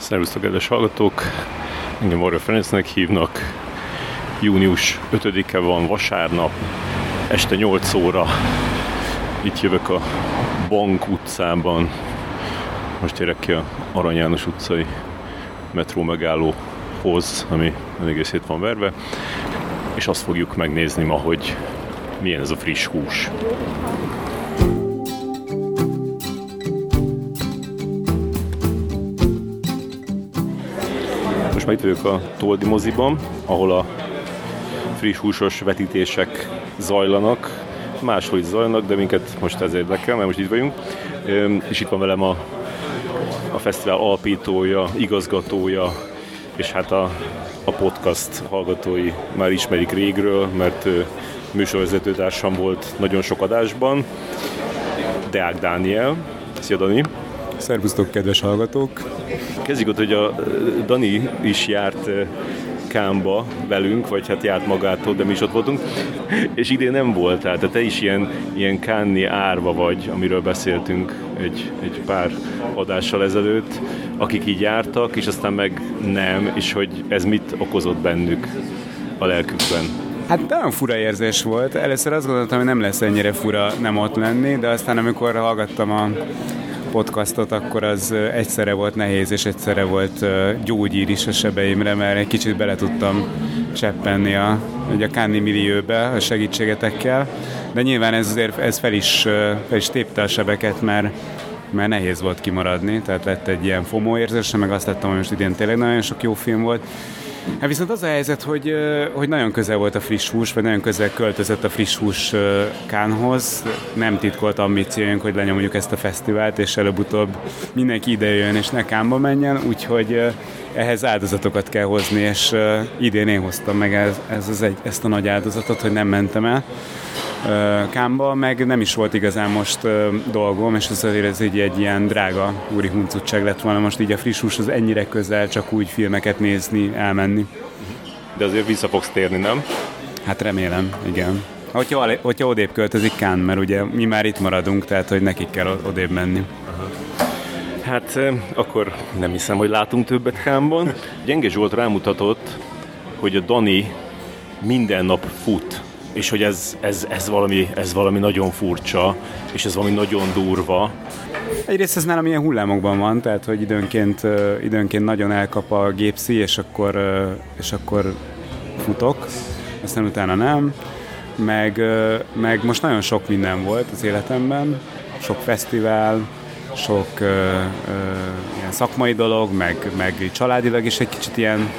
Szervusztok, kedves hallgatók! Engem Varga Ferencnek hívnak. Június 5-e van vasárnap, este 8 óra. Itt jövök a Bank utcában. Most érek ki a Arany János utcai metró megállóhoz, ami elég szét van verve. És azt fogjuk megnézni ma, hogy milyen ez a friss hús. Már itt vagyok a Toldi moziban, ahol a friss húsos vetítések zajlanak. Máshol is zajlanak, de minket most ez érdekel, mert most itt vagyunk. És itt van velem a, a fesztivál alapítója, igazgatója, és hát a, a podcast hallgatói már ismerik régről, mert műsorvezetőtársam volt nagyon sok adásban. Deák Dániel. Szia Dani! Szervusztok, kedves hallgatók! Kezdjük ott, hogy a Dani is járt Kámba velünk, vagy hát járt magától, de mi is ott voltunk, és idén nem volt, tehát te is ilyen, ilyen Kánni árva vagy, amiről beszéltünk egy, egy pár adással ezelőtt, akik így jártak, és aztán meg nem, és hogy ez mit okozott bennük a lelkükben. Hát nagyon fura érzés volt. Először azt gondoltam, hogy nem lesz ennyire fura nem ott lenni, de aztán amikor hallgattam a podcastot, akkor az egyszerre volt nehéz, és egyszerre volt gyógyír is a sebeimre, mert egy kicsit bele tudtam cseppenni a, a Káni millióbe a segítségetekkel, de nyilván ez azért ez fel is, fel is tépte a sebeket, mert mert nehéz volt kimaradni, tehát lett egy ilyen FOMO érzés, meg azt láttam, hogy most idén tényleg nagyon sok jó film volt, Hát viszont az a helyzet, hogy, hogy nagyon közel volt a friss hús, vagy nagyon közel költözött a friss hús Kánhoz. Nem titkolt ambíciónk, hogy lenyomjuk ezt a fesztivált, és előbb-utóbb mindenki ide jön, és ne Kánba menjen, úgyhogy ehhez áldozatokat kell hozni, és idén én hoztam meg ez, ez az egy, ezt a nagy áldozatot, hogy nem mentem el. Kámba, meg nem is volt igazán most dolgom, és ez azért ez egy, egy ilyen drága úri huncutság lett volna most így a friss az ennyire közel, csak úgy filmeket nézni, elmenni. De azért vissza fogsz térni, nem? Hát remélem, igen. Hogyha, hogyha odébb költözik Kán, mert ugye mi már itt maradunk, tehát hogy nekik kell odébb menni. Hát akkor nem hiszem, hogy látunk többet Kánban. Gyenge Zsolt rámutatott, hogy a Dani minden nap fut és hogy ez, ez, ez, valami, ez valami nagyon furcsa, és ez valami nagyon durva. Egyrészt ez nálam ilyen hullámokban van, tehát hogy időnként, időnként nagyon elkap a gépszi, és akkor, és akkor futok, aztán utána nem. Meg, meg most nagyon sok minden volt az életemben, sok fesztivál, sok ö, ö, ilyen szakmai dolog, meg, meg családilag is egy kicsit ilyen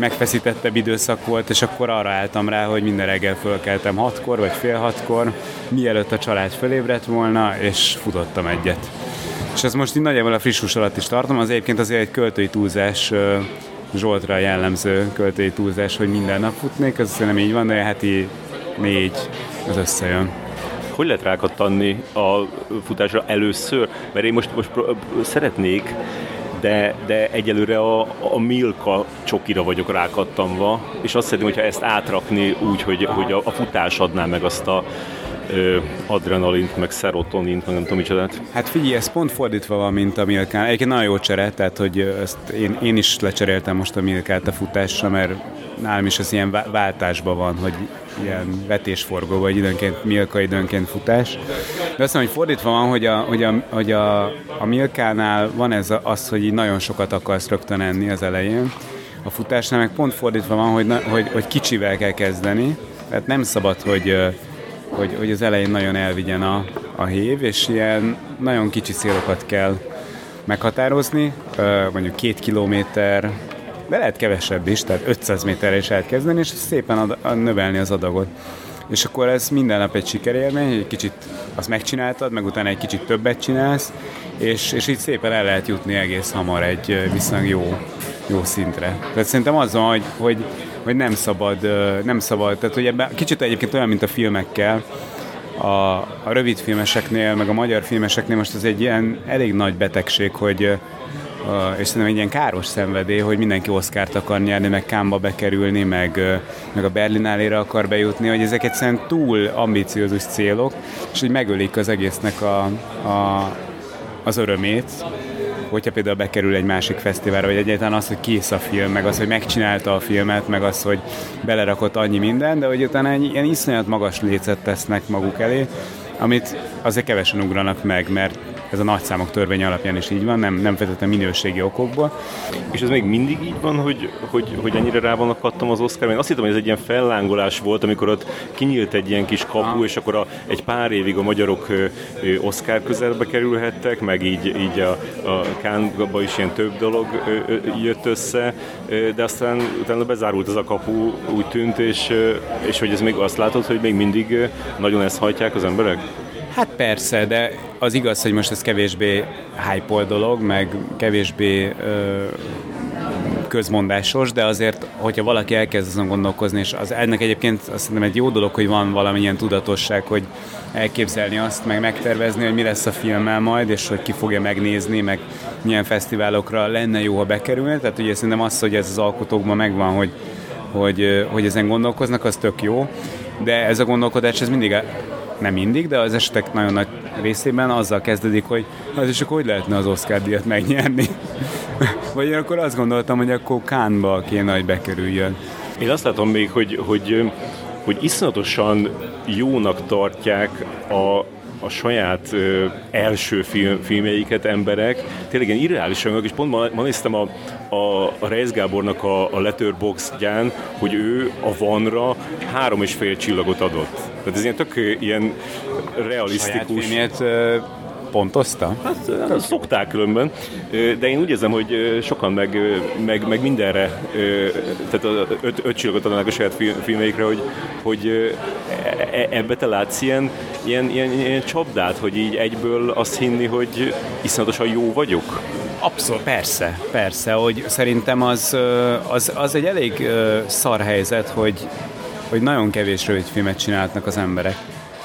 megfeszítettebb időszak volt, és akkor arra álltam rá, hogy minden reggel fölkeltem hatkor, vagy fél hatkor, mielőtt a család fölébredt volna, és futottam egyet. És ez most így nagyjából a friss hús alatt is tartom, az egyébként azért egy költői túlzás, Zsoltra jellemző költői túlzás, hogy minden nap futnék, ez nem így van, de heti négy, az összejön hogy lehet rákattanni a futásra először? Mert én most, most szeretnék de, de egyelőre a, a Milka csokira vagyok rákattamva, és azt szeretném, hogyha ezt átrakni úgy, hogy, hogy a, a futás adná meg azt a ö, adrenalint, meg szerotonint, meg nem tudom micsodát. Hát figyelj, ez pont fordítva van, mint a Milkán. Egyébként nagyon jó csere, tehát hogy ezt én, én is lecseréltem most a Milkát a futásra, mert nálam is ez ilyen váltásban van, hogy ilyen vetésforgó, vagy időnként Milka, időnként futás. De azt mondom, hogy fordítva van, hogy a, hogy a, hogy a, a Milkánál van ez az, hogy így nagyon sokat akarsz rögtön enni az elején. A futásnál meg pont fordítva van, hogy, hogy, hogy kicsivel kell kezdeni, tehát nem szabad, hogy, hogy, hogy az elején nagyon elvigyen a, a hév, és ilyen nagyon kicsi célokat kell meghatározni, mondjuk két kilométer, de lehet kevesebb is, tehát 500 méterre is lehet kezdeni, és szépen ad, növelni az adagot. És akkor ez minden nap egy sikerélmény, egy kicsit azt megcsináltad, meg utána egy kicsit többet csinálsz, és, és így szépen el lehet jutni egész hamar egy viszonylag jó, jó szintre. Tehát szerintem az van, hogy, hogy, hogy nem szabad, nem szabad, tehát hogy ebben kicsit egyébként olyan, mint a filmekkel, a, a rövid filmeseknél, meg a magyar filmeseknél most ez egy ilyen elég nagy betegség, hogy és szerintem egy ilyen káros szenvedély, hogy mindenki Oszkárt akar nyerni, meg Kámba bekerülni, meg, meg a Berlinálére akar bejutni, hogy ezek egyszerűen túl ambiciózus célok, és hogy megölik az egésznek a, a, az örömét, hogyha például bekerül egy másik fesztiválra, vagy egyáltalán az, hogy kész a film, meg az, hogy megcsinálta a filmet, meg az, hogy belerakott annyi minden, de hogy utána egy ilyen iszonyat magas lécet tesznek maguk elé, amit azért kevesen ugranak meg, mert ez a nagyszámok törvény alapján is így van, nem, nem feltétlenül minőségi okokból. És ez még mindig így van, hogy, hogy, hogy ennyire rá vannak kattam az Oscar? Én azt hittem, hogy ez egy ilyen fellángolás volt, amikor ott kinyílt egy ilyen kis kapu, ah. és akkor a, egy pár évig a magyarok ö, ö, Oscar közelbe kerülhettek, meg így, így a, a Kánba is ilyen több dolog ö, ö, jött össze, ö, de aztán utána bezárult az a kapu, úgy tűnt, és, ö, és hogy ez még azt látod, hogy még mindig nagyon ezt hajtják az emberek? Hát persze, de az igaz, hogy most ez kevésbé hype dolog, meg kevésbé ö, közmondásos, de azért, hogyha valaki elkezd azon gondolkozni, és az ennek egyébként azt szerintem egy jó dolog, hogy van valamilyen tudatosság, hogy elképzelni azt, meg megtervezni, hogy mi lesz a filmmel majd, és hogy ki fogja megnézni, meg milyen fesztiválokra lenne jó, ha bekerülne. Tehát ugye szerintem az, hogy ez az alkotókban megvan, hogy, hogy, hogy ezen gondolkoznak, az tök jó, de ez a gondolkodás ez mindig nem mindig, de az esetek nagyon nagy részében azzal kezdődik, hogy az is akkor hogy lehetne az Oscar díjat megnyerni. Vagy én akkor azt gondoltam, hogy akkor Kánba kéne, hogy bekerüljön. Én azt látom még, hogy, hogy, hogy iszonyatosan jónak tartják a, a saját ö, első film, filmjeiket emberek, tényleg ilyen irreálisan, és pont ma, ma néztem a, a, a Reis Gábornak a, a Letterboxdján, hogy ő a Vanra három és fél csillagot adott. Tehát ez ilyen tök ilyen realisztikus. Saját pontozta? Hát, hát szokták különben, de én úgy érzem, hogy sokan meg, meg, meg mindenre, tehát az öt, öt csillagot adnak a saját filmeikre, hogy, hogy e, ebbe te látsz ilyen, ilyen, ilyen, ilyen csapdát, hogy így egyből azt hinni, hogy iszonyatosan jó vagyok? Abszolút, persze, persze, hogy szerintem az, az, az egy elég szar helyzet, hogy, hogy nagyon kevés rövidfilmet csinálnak az emberek.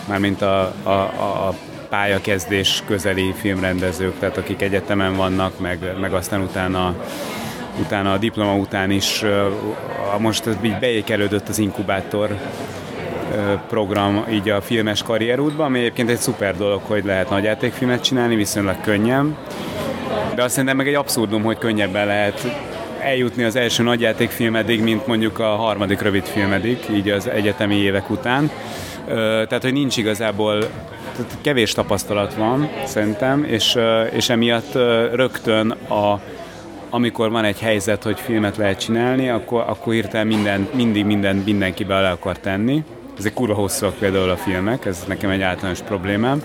Mármint a, a, a, a pályakezdés közeli filmrendezők, tehát akik egyetemen vannak, meg, meg aztán utána utána a diploma után is most így beékelődött az inkubátor program így a filmes karrierútban, ami egyébként egy szuper dolog, hogy lehet nagyjátékfilmet csinálni, viszonylag könnyen. De azt szerintem meg egy abszurdum, hogy könnyebben lehet eljutni az első nagyjátékfilmedig, mint mondjuk a harmadik rövidfilmedig, így az egyetemi évek után. Tehát, hogy nincs igazából kevés tapasztalat van, szerintem, és, és emiatt rögtön a, amikor van egy helyzet, hogy filmet lehet csinálni, akkor, akkor hirtelen minden, mindig minden, mindenki bele akar tenni. Ezek kurva hosszúak például a filmek, ez nekem egy általános problémám.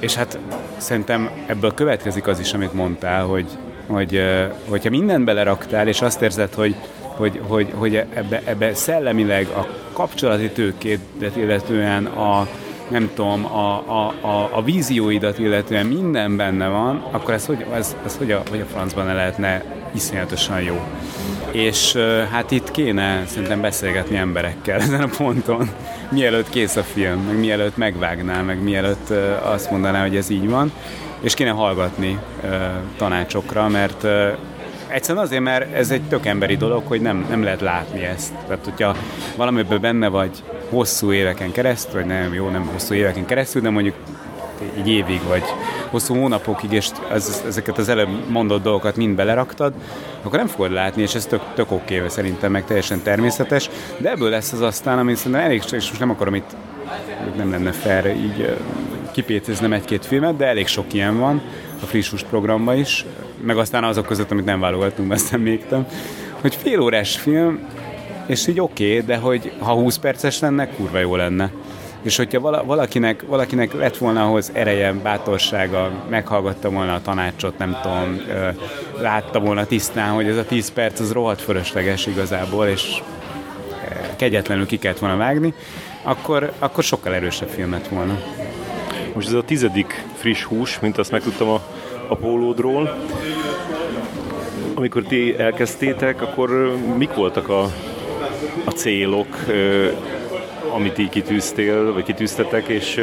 És hát szerintem ebből következik az is, amit mondtál, hogy, hogy hogyha mindent beleraktál, és azt érzed, hogy, hogy, hogy, hogy ebbe, ebbe szellemileg a kapcsolati tőkét, illetően a, nem tudom, a, a, a, a vízióidat illetően minden benne van, akkor ez hogy, ez, ez hogy, a, hogy a francban ne lehetne iszonyatosan jó. És hát itt kéne szerintem beszélgetni emberekkel ezen a ponton, mielőtt kész a film, meg mielőtt megvágnál, meg mielőtt azt mondaná, hogy ez így van, és kéne hallgatni tanácsokra, mert Egyszerűen azért, mert ez egy tök emberi dolog, hogy nem, nem lehet látni ezt. Tehát, hogyha valamiből benne vagy hosszú éveken keresztül, vagy nem jó, nem hosszú éveken keresztül, de mondjuk egy évig, vagy hosszú hónapokig, és ez, ezeket az előbb mondott dolgokat mind beleraktad, akkor nem fogod látni, és ez tök, tök oké, szerintem meg teljesen természetes, de ebből lesz az aztán, ami szerintem elég, és most nem akarom itt, nem lenne fair így kipécéznem egy-két filmet, de elég sok ilyen van a friss programban is, meg aztán azok között, amit nem válogatunk, aztán még hogy fél órás film, és így oké, okay, de hogy ha 20 perces lenne, kurva jó lenne. És hogyha valakinek, valakinek lett volna ahhoz ereje, bátorsága, meghallgatta volna a tanácsot, nem tudom, látta volna tisztán, hogy ez a 10 perc az rohadt fölösleges igazából, és kegyetlenül ki kellett volna vágni, akkor, akkor sokkal erősebb filmet volna. Most ez a tizedik friss hús, mint azt megtudtam a, a pólódról. Amikor ti elkezdtétek, akkor mik voltak a, a célok, amit így kitűztél, vagy kitűztetek, és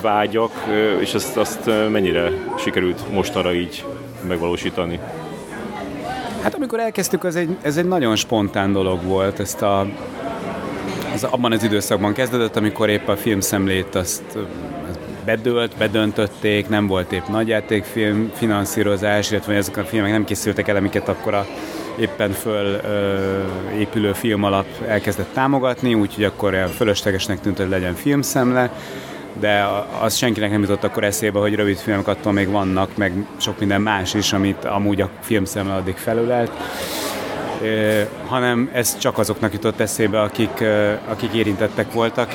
vágyak, és azt, azt mennyire sikerült mostanra így megvalósítani? Hát amikor elkezdtük, ez egy, ez egy nagyon spontán dolog volt. Ezt a, az abban az időszakban kezdődött, amikor épp a filmszemlét azt bedőlt, bedöntötték, nem volt épp nagyjátékfilm finanszírozás, illetve ezek a filmek nem készültek el, amiket akkor a éppen föl ö, épülő film alap elkezdett támogatni, úgyhogy akkor fölöslegesnek tűnt, hogy legyen filmszemle, de az senkinek nem jutott akkor eszébe, hogy rövid filmek attól még vannak, meg sok minden más is, amit amúgy a filmszemle addig felülelt hanem ez csak azoknak jutott eszébe, akik, akik érintettek voltak,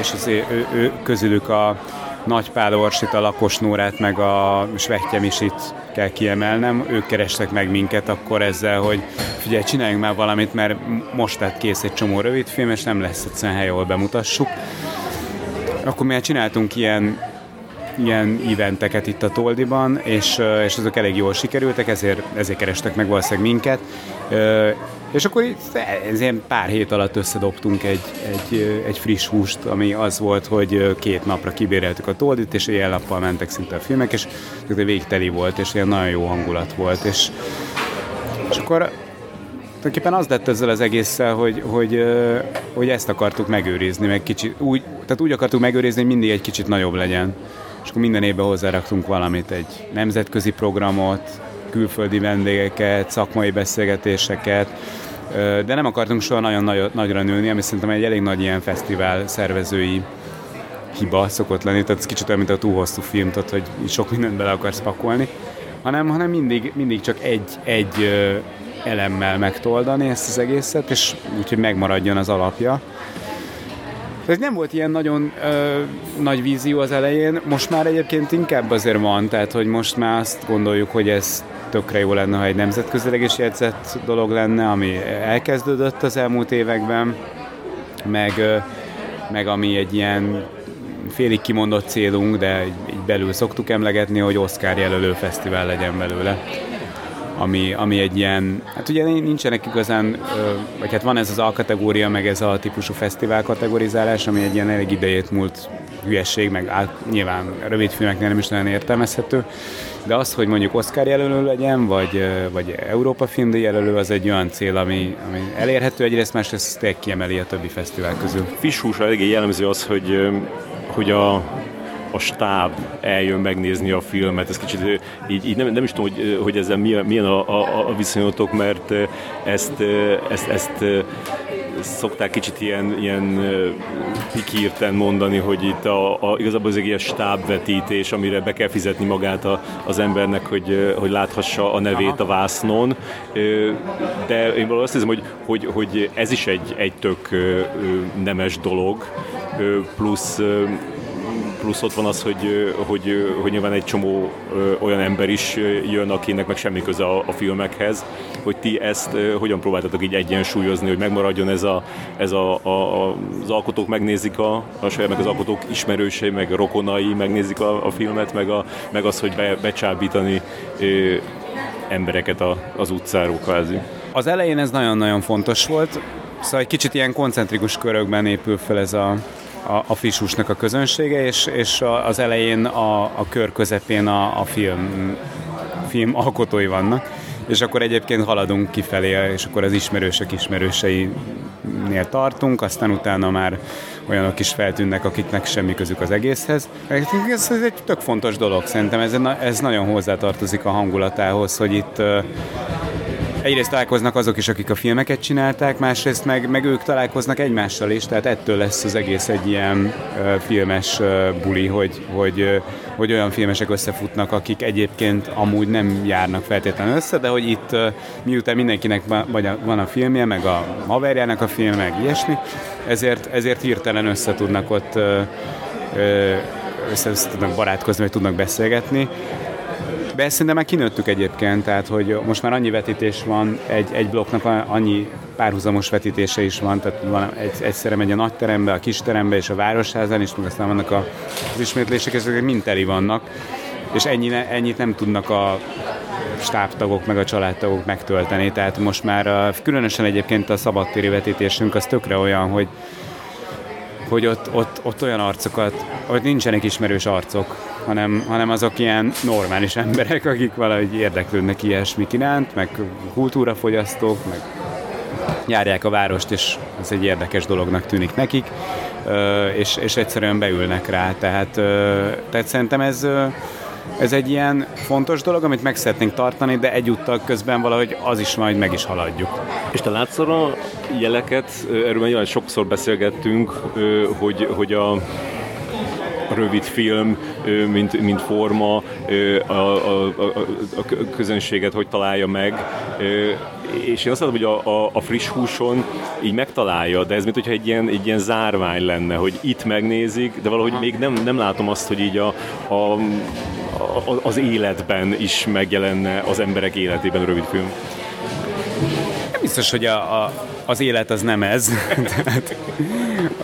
és az ő, ő, közülük a Nagy Pál Orsit, a Lakos Nórát, meg a Svehtyem Misit kell kiemelnem. Ők kerestek meg minket akkor ezzel, hogy figyelj, csináljunk már valamit, mert most lett kész egy csomó rövidfilm, és nem lesz egyszerűen hely, ahol bemutassuk. Akkor mi csináltunk ilyen ilyen eventeket itt a Toldiban, és, és azok elég jól sikerültek, ezért, ezért kerestek meg valószínűleg minket. És akkor ez ilyen pár hét alatt összedobtunk egy, egy, egy friss húst, ami az volt, hogy két napra kibéreltük a Toldit, és éjjel-nappal mentek szinte a filmek, és végteli volt, és ilyen nagyon jó hangulat volt. És, és akkor tulajdonképpen az lett ezzel az egésszel, hogy, hogy, hogy ezt akartuk megőrizni, meg kicsit, úgy, tehát úgy akartuk megőrizni, hogy mindig egy kicsit nagyobb legyen és akkor minden évben hozzáraktunk valamit, egy nemzetközi programot, külföldi vendégeket, szakmai beszélgetéseket, de nem akartunk soha nagyon nagy, nagyra nőni, ami szerintem egy elég nagy ilyen fesztivál szervezői hiba szokott lenni, tehát ez kicsit olyan, mint a túl hosszú film, tehát hogy sok mindent bele akarsz pakolni, hanem, hanem mindig, mindig csak egy, egy elemmel megtoldani ezt az egészet, és úgyhogy megmaradjon az alapja. Ez nem volt ilyen nagyon ö, nagy vízió az elején, most már egyébként inkább azért van, tehát hogy most már azt gondoljuk, hogy ez tökre jó lenne, ha egy nemzetközileg is jegyzett dolog lenne, ami elkezdődött az elmúlt években, meg, ö, meg ami egy ilyen félig kimondott célunk, de így belül szoktuk emlegetni, hogy Oscar jelölő fesztivál legyen belőle ami, ami egy ilyen, hát ugye nincsenek igazán, vagy hát van ez az alkategória, meg ez a típusú fesztivál kategorizálás, ami egy ilyen elég idejét múlt hülyesség, meg át, nyilván rövid filmeknél nem is nagyon értelmezhető, de az, hogy mondjuk Oscar jelölő legyen, vagy, vagy Európa filmdíj jelölő, az egy olyan cél, ami, ami elérhető egyrészt, másrészt tényleg kiemeli a többi fesztivál közül. Fishhúsra eléggé jellemző az, hogy, hogy a a stáb eljön megnézni a filmet. Ez kicsit így, így nem, nem is tudom, hogy, hogy ezzel milyen, milyen a, a, a viszonyotok, mert ezt, ezt, ezt szokták kicsit ilyen, ilyen pikírten mondani, hogy itt a, a, igazából ez egy ilyen stábvetítés, amire be kell fizetni magát a, az embernek, hogy, hogy láthassa a nevét a vásznon. De én valószínűleg azt hiszem, hogy, hogy, hogy ez is egy, egy tök nemes dolog, plusz plusz ott van az, hogy, hogy, hogy nyilván egy csomó olyan ember is jön, akinek meg semmi köze a, a filmekhez, hogy ti ezt hogyan próbáltatok így egyensúlyozni, hogy megmaradjon ez, a, ez a, a, az alkotók megnézik a, a saját, meg az alkotók ismerősei, meg rokonai megnézik a, a filmet, meg, a, meg az, hogy be, becsábítani ö, embereket a, az utcáról kvázi. Az elején ez nagyon-nagyon fontos volt, Szóval egy kicsit ilyen koncentrikus körökben épül fel ez a, a, a fisúsnak a közönsége, és, és az elején a, a kör közepén a, a film, film alkotói vannak, és akkor egyébként haladunk kifelé, és akkor az ismerősök ismerőseinél tartunk, aztán utána már olyanok is feltűnnek, akiknek semmi közük az egészhez. Ez, ez egy tök fontos dolog, szerintem ez, ez nagyon hozzátartozik a hangulatához, hogy itt egyrészt találkoznak azok is, akik a filmeket csinálták, másrészt meg, meg ők találkoznak egymással is, tehát ettől lesz az egész egy ilyen uh, filmes uh, buli, hogy, hogy, uh, hogy olyan filmesek összefutnak, akik egyébként amúgy nem járnak feltétlenül össze, de hogy itt uh, miután mindenkinek van a filmje, meg a haverjának a film, meg ilyesmi, ezért, ezért hirtelen össze tudnak ott uh, össze tudnak barátkozni, vagy tudnak beszélgetni. De ezt szerintem már kinőttük egyébként, tehát hogy most már annyi vetítés van, egy, egy blokknak annyi párhuzamos vetítése is van, tehát van egy, egyszerre megy a nagyterembe, a kisterembe és a városházán, és meg aztán vannak a, az ismétlések, ezek mind teli vannak, és ennyi, ennyit nem tudnak a stábtagok meg a családtagok megtölteni, tehát most már különösen egyébként a szabadtéri vetítésünk az tökre olyan, hogy hogy ott, ott, ott olyan arcokat, hogy nincsenek ismerős arcok, hanem, hanem azok ilyen normális emberek, akik valahogy érdeklődnek ilyesmik iránt, meg kultúrafogyasztók, meg járják a várost, és ez egy érdekes dolognak tűnik nekik, és, és egyszerűen beülnek rá. Tehát, tehát szerintem ez, ez egy ilyen fontos dolog, amit meg szeretnénk tartani, de egyúttal közben valahogy az is majd meg is haladjuk. És te látsz a jeleket, erről már sokszor beszélgettünk, hogy, hogy a rövid film, mint, mint forma, a, a, a, a közönséget hogy találja meg. És én azt mondom, hogy a, a, a friss húson így megtalálja, de ez mint hogyha egy ilyen, egy ilyen zárvány lenne, hogy itt megnézik, de valahogy még nem, nem látom azt, hogy így a, a, az életben is megjelenne az emberek életében a rövid film. Nem biztos, hogy a, a, az élet az nem ez. Tehát,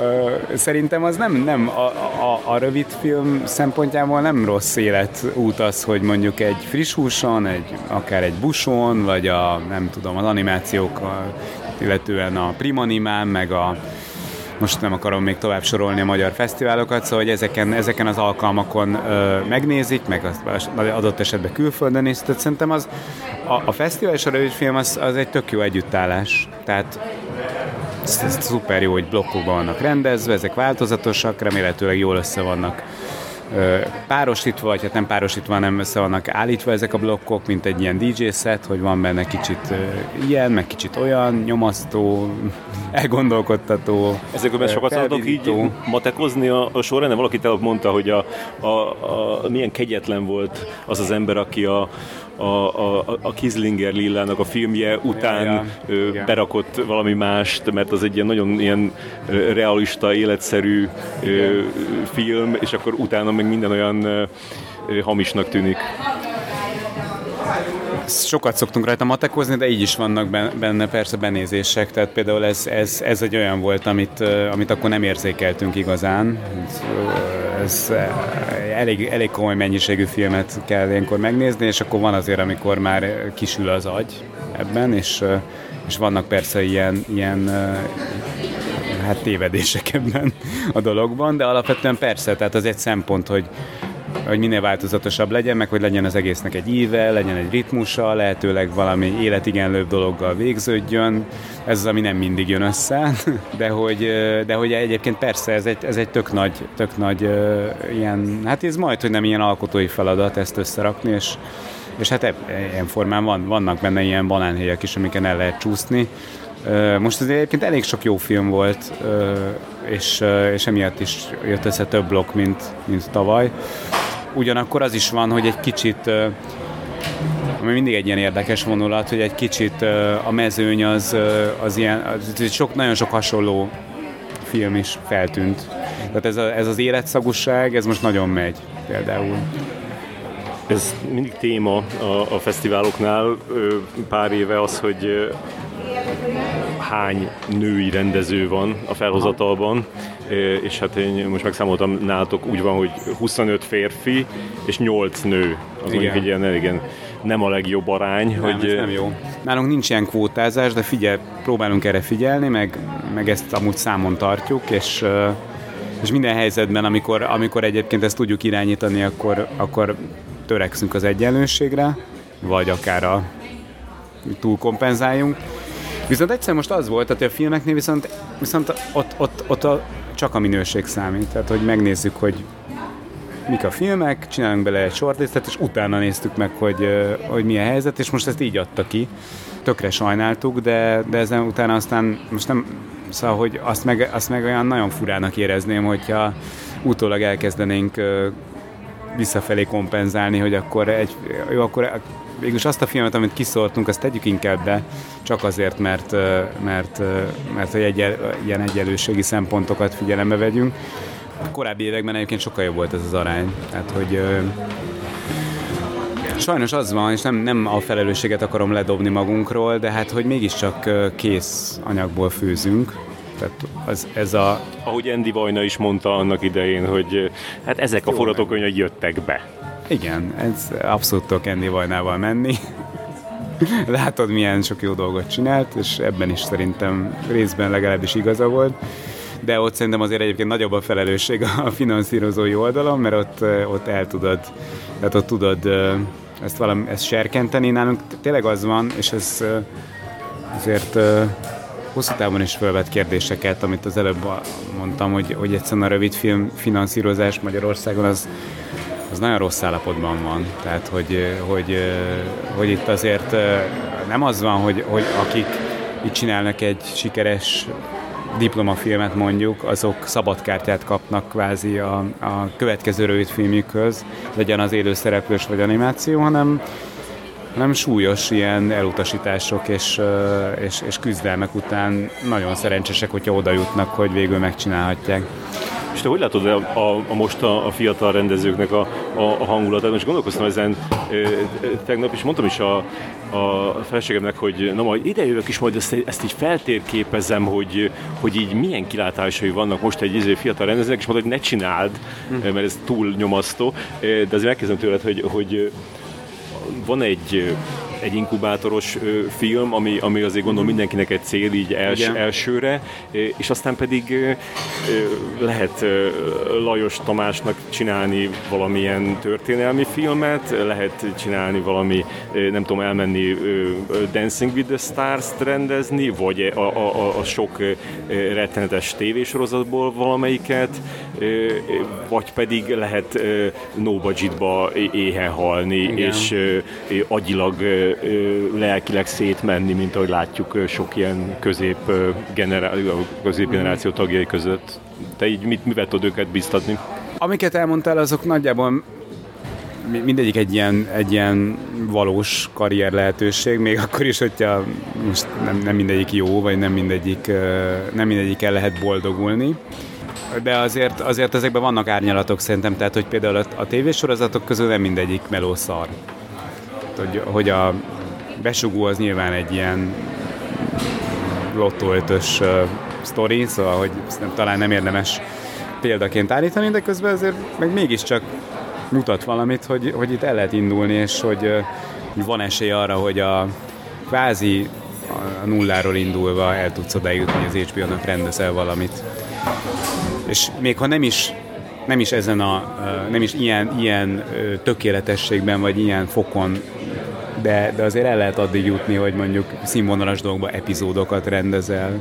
ö, szerintem az nem, nem a, a, a rövid film szempontjából nem rossz életút az, hogy mondjuk egy friss húson, egy, akár egy buson, vagy a, nem tudom, az animációk, illetően a Primanimán, meg a most nem akarom még tovább sorolni a magyar fesztiválokat, szóval hogy ezeken, ezeken az alkalmakon ö, megnézik, meg az, adott esetben külföldön is, tehát szerintem az, a, a fesztivál és a rövidfilm az, az egy tök jó együttállás. Tehát ez, ez szuper jó, hogy blokkokban vannak rendezve, ezek változatosak, remélhetőleg jól össze vannak párosítva, vagy hát nem párosítva, hanem össze vannak állítva ezek a blokkok, mint egy ilyen DJ set, hogy van benne kicsit ilyen, meg kicsit olyan, nyomasztó, elgondolkodtató. Ezekben sokat szoktak így matekozni a, a során, valaki te mondta, hogy a, a, a, milyen kegyetlen volt az az ember, aki a, a, a, a Kislinger Lillának a filmje után ja, ja. berakott valami mást, mert az egy ilyen nagyon ilyen realista, életszerű Igen. film, és akkor utána meg minden olyan hamisnak tűnik sokat szoktunk rajta matekozni, de így is vannak benne persze benézések, tehát például ez, ez, ez egy olyan volt, amit, amit akkor nem érzékeltünk igazán. Ez elég, elég komoly mennyiségű filmet kell ilyenkor megnézni, és akkor van azért, amikor már kisül az agy ebben, és, és vannak persze ilyen, ilyen hát tévedések ebben a dologban, de alapvetően persze, tehát az egy szempont, hogy, hogy minél változatosabb legyen, meg hogy legyen az egésznek egy íve, legyen egy ritmusa, lehetőleg valami életigenlőbb dologgal végződjön. Ez az, ami nem mindig jön össze, de hogy, de hogy egyébként persze ez egy, ez egy tök nagy, tök nagy ilyen, hát ez majd, hogy nem ilyen alkotói feladat ezt összerakni, és, és hát ilyen formán van, vannak benne ilyen banánhéjak is, amiken el lehet csúszni. Most azért egyébként elég sok jó film volt, és, és emiatt is jött össze több blokk, mint, mint tavaly. Ugyanakkor az is van, hogy egy kicsit ami mindig egy ilyen érdekes vonulat, hogy egy kicsit a mezőny az, az ilyen, az sok, nagyon sok hasonló film is feltűnt. Tehát ez, a, ez az életszagúság, ez most nagyon megy például. Ez mindig téma a, a fesztiváloknál pár éve az, hogy hány női rendező van a felhozatalban, és hát én most megszámoltam nálatok, úgy van, hogy 25 férfi és 8 nő. Az igen. egy ilyen, igen, nem a legjobb arány. Nem, hogy... ez nem jó. Nálunk nincs ilyen kvótázás, de figyel, próbálunk erre figyelni, meg, meg ezt amúgy számon tartjuk, és és minden helyzetben, amikor, amikor egyébként ezt tudjuk irányítani, akkor, akkor törekszünk az egyenlőségre, vagy akár a túlkompenzáljunk. Viszont egyszer most az volt, hogy a filmeknél viszont, viszont ott, ott, ott a, csak a minőség számít. Tehát, hogy megnézzük, hogy mik a filmek, csinálunk bele egy shortlistet, és utána néztük meg, hogy, hogy milyen helyzet, és most ezt így adta ki. Tökre sajnáltuk, de, de ezen utána aztán most nem, szóval, hogy azt meg, azt meg olyan nagyon furának érezném, hogyha utólag elkezdenénk visszafelé kompenzálni, hogy akkor egy, jó, akkor végülis azt a filmet, amit kiszóltunk, azt tegyük inkább be, csak azért, mert, mert, mert hogy egy, ilyen egyenlőségi szempontokat figyelembe vegyünk. A korábbi években egyébként sokkal jobb volt ez az arány. Tehát, hogy Sajnos az van, és nem, nem a felelősséget akarom ledobni magunkról, de hát, hogy mégiscsak kész anyagból főzünk, tehát az, ez a... Ahogy Andy Vajna is mondta annak idején, hogy hát ezek a forgatókönyvek jöttek be. Igen, ez abszolút tudok Andy Vajnával menni. Látod, milyen sok jó dolgot csinált, és ebben is szerintem részben legalábbis igaza volt. De ott szerintem azért egyébként nagyobb a felelősség a finanszírozói oldalon, mert ott, ott el tudod, tehát ott tudod ezt, valami, ezt serkenteni. Nálunk tényleg az van, és ez azért hosszú távon is felvet kérdéseket, amit az előbb mondtam, hogy, hogy egyszerűen a rövid film finanszírozás Magyarországon az, az nagyon rossz állapotban van. Tehát, hogy, hogy, hogy itt azért nem az van, hogy, hogy akik itt csinálnak egy sikeres diplomafilmet mondjuk, azok szabadkártyát kapnak kvázi a, a következő rövidfilmjükhöz, legyen az élőszereplős vagy animáció, hanem nem súlyos ilyen elutasítások és, és, és küzdelmek után nagyon szerencsések, hogyha oda jutnak, hogy végül megcsinálhatják. És te hogy látod a, a, a most a, a fiatal rendezőknek a, a, a hangulatát? Most gondolkoztam ezen e, tegnap, és mondtam is a, a feleségemnek, hogy na majd ide jövök is, majd ezt, ezt így feltérképezem, hogy, hogy így milyen kilátásai vannak most egy izé fiatal rendezőnek, és mondta, hogy ne csináld, hm. mert ez túl nyomasztó, de azért megkezdem tőled, hogy, hogy van egy egy inkubátoros film, ami, ami azért gondolom mindenkinek egy cél így els, elsőre, és aztán pedig lehet Lajos Tamásnak csinálni valamilyen történelmi filmet, lehet csinálni valami, nem tudom, elmenni Dancing with the Stars-t rendezni, vagy a, a, a, a sok rettenetes tévésorozatból valamelyiket, vagy pedig lehet no budgetba éhen halni, Igen. és agyilag lelkileg szétmenni, mint ahogy látjuk sok ilyen közép generá- középgeneráció tagjai között. Te így mit, mivel tudod őket biztatni? Amiket elmondtál, azok nagyjából mindegyik egy ilyen, egy ilyen valós karrier lehetőség, még akkor is, hogyha most nem, nem mindegyik jó, vagy nem mindegyik, nem mindegyik el lehet boldogulni. De azért, azért ezekben vannak árnyalatok szerintem, tehát hogy például a, a tévésorozatok közül nem mindegyik melószar hogy, hogy a besugó az nyilván egy ilyen lottó ötös uh, sztori, szóval hogy nem, talán nem érdemes példaként állítani, de közben azért meg mégiscsak mutat valamit, hogy, hogy itt el lehet indulni, és hogy uh, van esély arra, hogy a kvázi a nulláról indulva el tudsz odájutni, hogy az HBO-nak rendezel valamit. És még ha nem is nem is ezen a, nem is ilyen, ilyen tökéletességben, vagy ilyen fokon de, de azért el lehet addig jutni, hogy mondjuk színvonalas dolgokban epizódokat rendezel,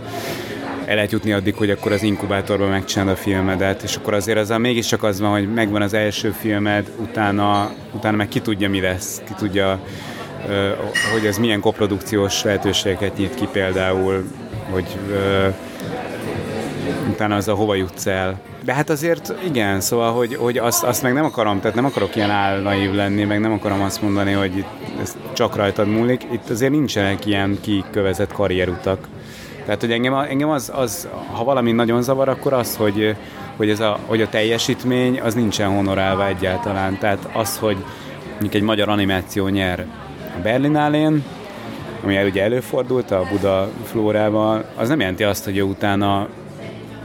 el lehet jutni addig, hogy akkor az inkubátorban megcsinálod a filmedet, és akkor azért az mégiscsak az van, hogy megvan az első filmed, utána, utána meg ki tudja, mi lesz, ki tudja, hogy ez milyen koprodukciós lehetőségeket nyit ki például, hogy utána az a hova jutsz el. De hát azért igen, szóval, hogy, hogy azt, azt meg nem akarom, tehát nem akarok ilyen álnaív lenni, meg nem akarom azt mondani, hogy ez csak rajtad múlik. Itt azért nincsenek ilyen kikövezett karrierutak. Tehát, hogy engem, engem az, az, ha valami nagyon zavar, akkor az, hogy, hogy, ez a, hogy a teljesítmény az nincsen honorálva egyáltalán. Tehát az, hogy mondjuk egy magyar animáció nyer a Berlinálén, ami ugye előfordult a Buda Flórával, az nem jelenti azt, hogy ő utána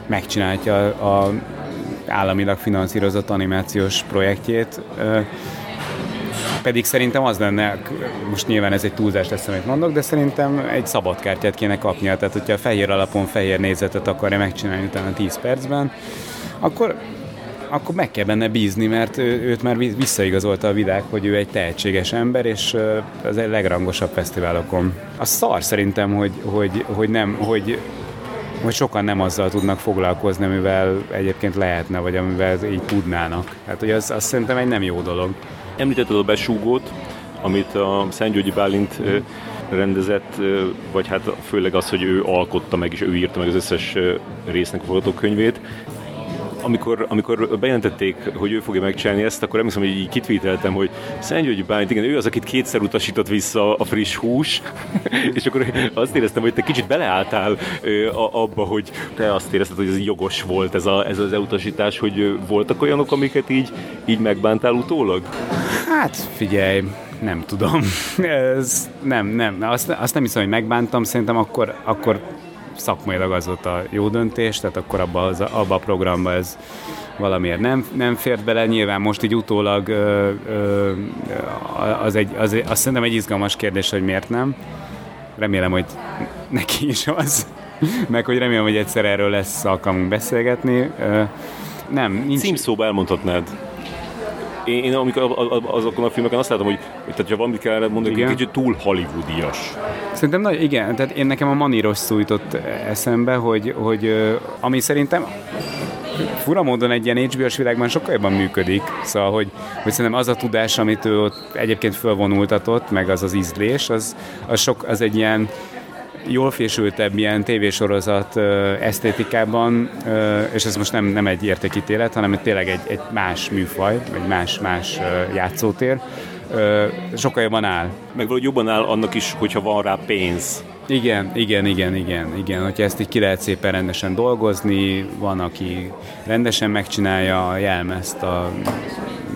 megcsinálja a államilag finanszírozott animációs projektjét, pedig szerintem az lenne, most nyilván ez egy túlzás lesz, amit mondok, de szerintem egy szabad kártyát kéne kapnia. Tehát, hogyha fehér alapon fehér nézetet akarja megcsinálni utána 10 percben, akkor akkor meg kell benne bízni, mert ő, őt már visszaigazolta a vidák, hogy ő egy tehetséges ember, és az egy legrangosabb fesztiválokon. A szar szerintem, hogy, hogy, hogy nem, hogy hogy sokan nem azzal tudnak foglalkozni, amivel egyébként lehetne, vagy amivel így tudnának. Hát, hogy az, az szerintem egy nem jó dolog. Említetted a besúgót, amit a Szentgyörgyi Bálint rendezett, vagy hát főleg az, hogy ő alkotta meg, és ő írta meg az összes résznek a forgatókönyvét amikor, amikor bejelentették, hogy ő fogja megcsinálni ezt, akkor emlékszem, hogy így kitvíteltem, hogy Györgyi Bálint, igen, ő az, akit kétszer utasított vissza a friss hús, és akkor azt éreztem, hogy te kicsit beleálltál abba, hogy te azt érezted, hogy ez jogos volt ez, a, ez az elutasítás, hogy voltak olyanok, amiket így, így megbántál utólag? Hát figyelj, nem tudom. Ez nem, nem. Azt, azt nem hiszem, hogy megbántam, szerintem akkor, akkor szakmailag az volt a jó döntés, tehát akkor abba, az, abba a programba ez valamiért nem, nem fért bele. Nyilván most így utólag ö, ö, az, egy, az, azt szerintem egy izgalmas kérdés, hogy miért nem. Remélem, hogy neki is az. Meg hogy remélem, hogy egyszer erről lesz alkalmunk beszélgetni. Ö, nem, nincs... Címszóba elmondhatnád. Én, én amikor azokon a filmeken azt látom, hogy, hogy tehát, ha valamit kellene mondani, hogy kicsit túl hollywoodias. Szerintem nagy, igen, tehát én nekem a Maniros szújtott eszembe, hogy, hogy ami szerintem fura módon egy ilyen HBO-s világban sokkal jobban működik, szóval, hogy, hogy szerintem az a tudás, amit ő ott egyébként fölvonultatott, meg az az ízlés, az, az, sok, az egy ilyen jól fésültebb ilyen tévésorozat esztétikában, és ez most nem, nem egy értékítélet, hanem tényleg egy, egy más műfaj, egy más-más játszótér, sokkal jobban áll. Meg valahogy jobban áll annak is, hogyha van rá pénz. Igen, igen, igen, igen, igen. Hogyha ezt így ki lehet szépen rendesen dolgozni, van, aki rendesen megcsinálja a jelmezt, a,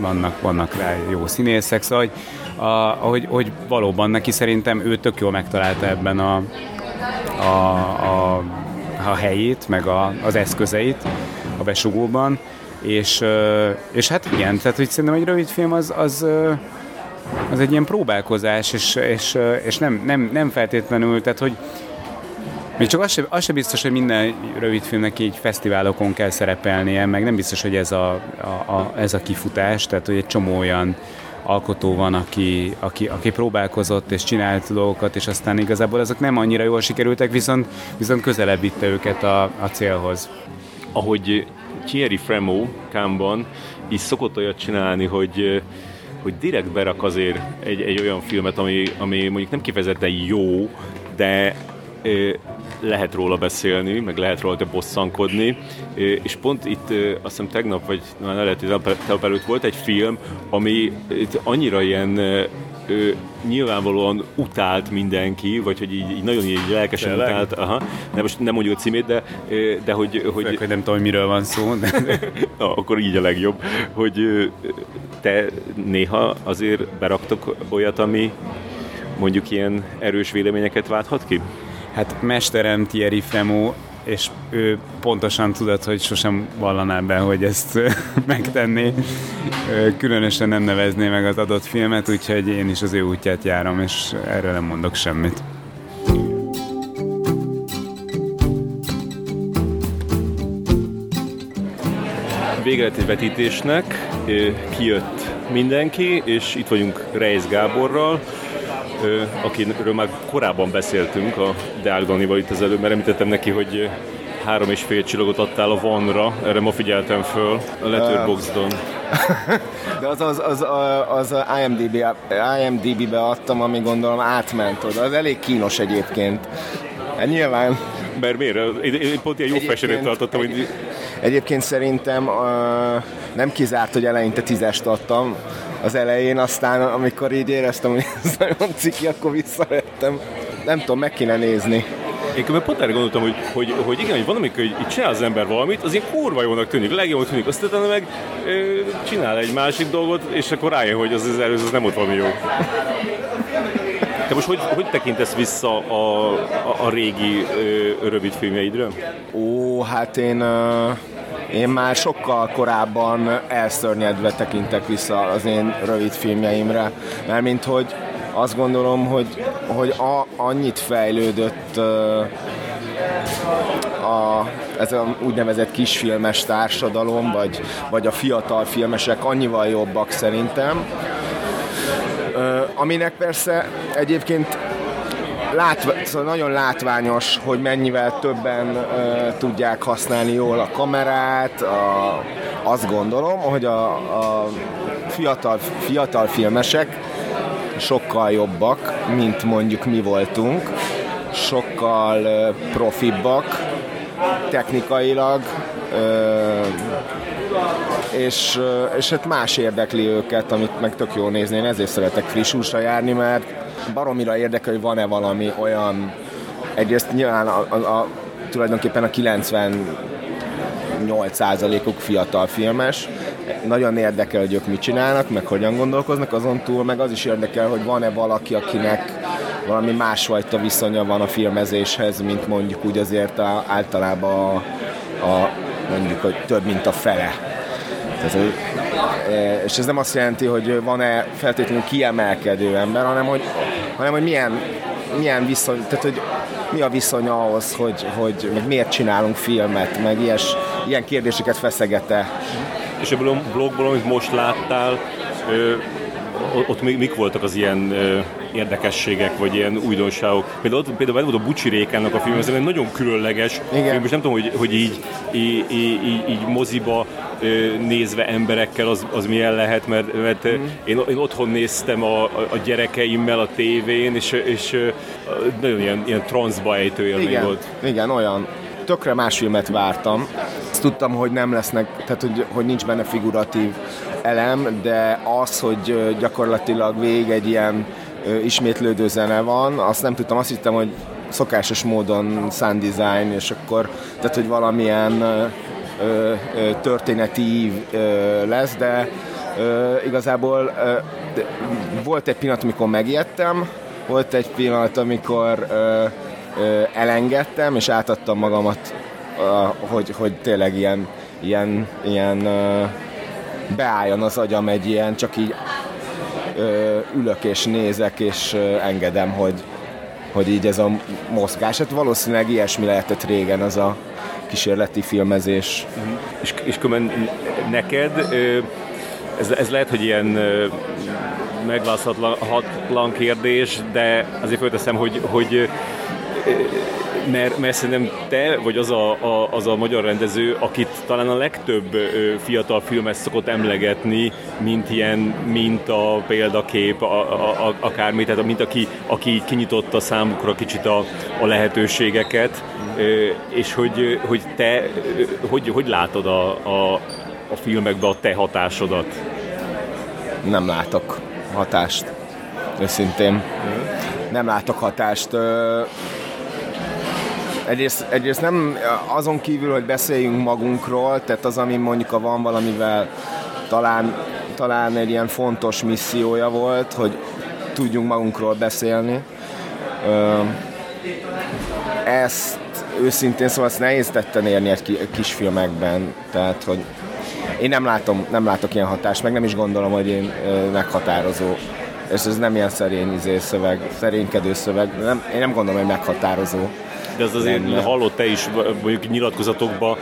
vannak, vannak rá jó színészek, szóval hogy, a, hogy, hogy valóban neki szerintem ő tök jól megtalálta ebben a, a, a, a helyét, meg a, az eszközeit a besugóban, és, és hát igen, tehát hogy szerintem egy rövid film az, az, az egy ilyen próbálkozás, és, és, és nem, nem, nem feltétlenül, tehát hogy még csak az sem, az sem biztos, hogy minden rövidfilmnek így fesztiválokon kell szerepelnie, meg nem biztos, hogy ez a, a, a, ez a kifutás, tehát hogy egy csomó olyan alkotó van, aki, aki, aki próbálkozott és csinált dolgokat, és aztán igazából azok nem annyira jól sikerültek, viszont, viszont közelebb vitte őket a, a célhoz. Ahogy Thierry Fremo Kámban is szokott olyat csinálni, hogy hogy direkt berak azért egy, egy olyan filmet, ami, ami mondjuk nem kifejezetten jó, de lehet róla beszélni, meg lehet róla bosszankodni, és pont itt azt hiszem tegnap, vagy már lehet, hogy tegnap előtt volt egy film, ami itt annyira ilyen ő nyilvánvalóan utált mindenki, vagy hogy így, így nagyon így lelkesen Tényleg? utált, aha, de most nem mondjuk a címét, de, de hogy... hogy Főleg, hogy nem tudom, hogy miről van szó. De... Na, akkor így a legjobb, hogy te néha azért beraktok olyat, ami mondjuk ilyen erős véleményeket válthat ki? Hát mesterem Thierry Fremo, és ő pontosan tudott, hogy sosem vallaná be, hogy ezt megtenné. Különösen nem nevezné meg az adott filmet, úgyhogy én is az ő útját járom, és erről nem mondok semmit. Vége lett egy vetítésnek, kijött mindenki, és itt vagyunk Reis Gáborral, akiről már korábban beszéltünk a Deák Danival itt az előbb, mert említettem neki, hogy három és fél csillagot adtál a vanra, erre ma figyeltem föl, a Letterboxdon. De az, az, az, az, az IMDB, IMDB-be adtam, ami gondolom átment oda. Az elég kínos egyébként. Hát nyilván mert miért? Én, én pont ilyen jó feserét tartottam, egy, hogy... Egyébként szerintem uh, nem kizárt, hogy eleinte tízest adtam az elején, aztán amikor így éreztem, hogy ez nagyon ciki, akkor visszavettem. Nem tudom, meg kéne nézni. Én pont erre gondoltam, hogy, hogy, hogy igen, hogy van, amikor így csinál az ember valamit, az ilyen kurva jónak tűnik, legjobbnak tűnik, azt utána meg ö, csinál egy másik dolgot, és akkor rájön, hogy az az előző az nem ott valami jó. Te most hogy, hogy tekintesz vissza a, a, a régi ö, rövid filmjeidről? Ó, hát én... Uh én már sokkal korábban elszörnyedve tekintek vissza az én rövid filmjeimre, mert mint hogy azt gondolom, hogy, hogy a, annyit fejlődött a, ez a úgynevezett kisfilmes társadalom, vagy, vagy a fiatal filmesek annyival jobbak szerintem, aminek persze egyébként látva, szóval nagyon látványos, hogy mennyivel többen uh, tudják használni jól a kamerát. A, azt gondolom, hogy a, a fiatal, fiatal filmesek sokkal jobbak, mint mondjuk mi voltunk, sokkal uh, profibbak technikailag, uh, és, és hát más érdekli őket, amit meg tök jó nézni. Én ezért szeretek friss járni, mert baromira érdekel, hogy van-e valami olyan, egyrészt nyilván a, a, a, tulajdonképpen a 98%-uk fiatal filmes, nagyon érdekel, hogy ők mit csinálnak, meg hogyan gondolkoznak, azon túl meg az is érdekel, hogy van-e valaki, akinek valami másfajta viszonya van a filmezéshez, mint mondjuk úgy azért a, általában a, a mondjuk, hogy több, mint a fele. Tehát, és ez nem azt jelenti, hogy van-e feltétlenül kiemelkedő ember, hanem hogy, hanem, hogy milyen, milyen viszony, tehát hogy mi a viszony ahhoz, hogy, hogy miért csinálunk filmet, meg ilyes, ilyen kérdéseket feszegete. És ebből a blogból, amit most láttál, ott még mik voltak az ilyen érdekességek, vagy ilyen újdonságok? Például, ott, például volt a Bucsi Rékának a film, ez egy nagyon különleges Igen. film, és nem tudom, hogy, hogy így, így, így, így, moziba nézve emberekkel az, az milyen lehet, mert, mert mm. én, én otthon néztem a, a gyerekeimmel a tévén, és, és nagyon ilyen, ilyen transzba ejtő élmény Igen, volt. igen, olyan. Tökre más filmet vártam. Azt tudtam, hogy nem lesznek, tehát hogy, hogy nincs benne figuratív elem, de az, hogy gyakorlatilag végig egy ilyen ismétlődő zene van, azt nem tudtam, azt hittem, hogy szokásos módon sound design, és akkor, tehát hogy valamilyen ö, ö, történeti ív ö, lesz, de ö, igazából ö, de volt egy pillanat, amikor megijedtem, volt egy pillanat, amikor ö, ö, elengedtem, és átadtam magamat, ö, hogy, hogy tényleg ilyen, ilyen, ilyen ö, beálljon az agyam egy ilyen, csak így ö, ülök és nézek, és ö, engedem, hogy, hogy így ez a mozgás. Hát valószínűleg ilyesmi lehetett régen az a kísérleti filmezés. És, és különben neked ö, ez, ez lehet, hogy ilyen ö, megválaszthatatlan kérdés, de azért fölteszem, hogy, hogy mert, mert szerintem te vagy az a, a, az a magyar rendező, akit talán a legtöbb ö, fiatal filmet szokott emlegetni, mint ilyen minta, példakép, a, a, a, akármi, tehát mint aki, aki kinyitotta számukra kicsit a, a lehetőségeket, ö, és hogy, hogy te hogy, hogy látod a, a, a filmekbe a te hatásodat? Nem látok hatást, őszintén. Nem látok hatást. Ö, Egyrészt, egyrészt nem azon kívül, hogy beszéljünk magunkról, tehát az, ami mondjuk a van valamivel talán, talán egy ilyen fontos missziója volt, hogy tudjunk magunkról beszélni. Ezt őszintén szóval ezt nehéz tetten érni egy ki- kisfilmekben, tehát hogy én nem látom, nem látok ilyen hatást, meg nem is gondolom, hogy én meghatározó. És ez nem ilyen szerény izé szöveg, szerénykedő szöveg. Nem, én nem gondolom, hogy meghatározó. De az azért Lenne. hallott te is mondjuk nyilatkozatokban,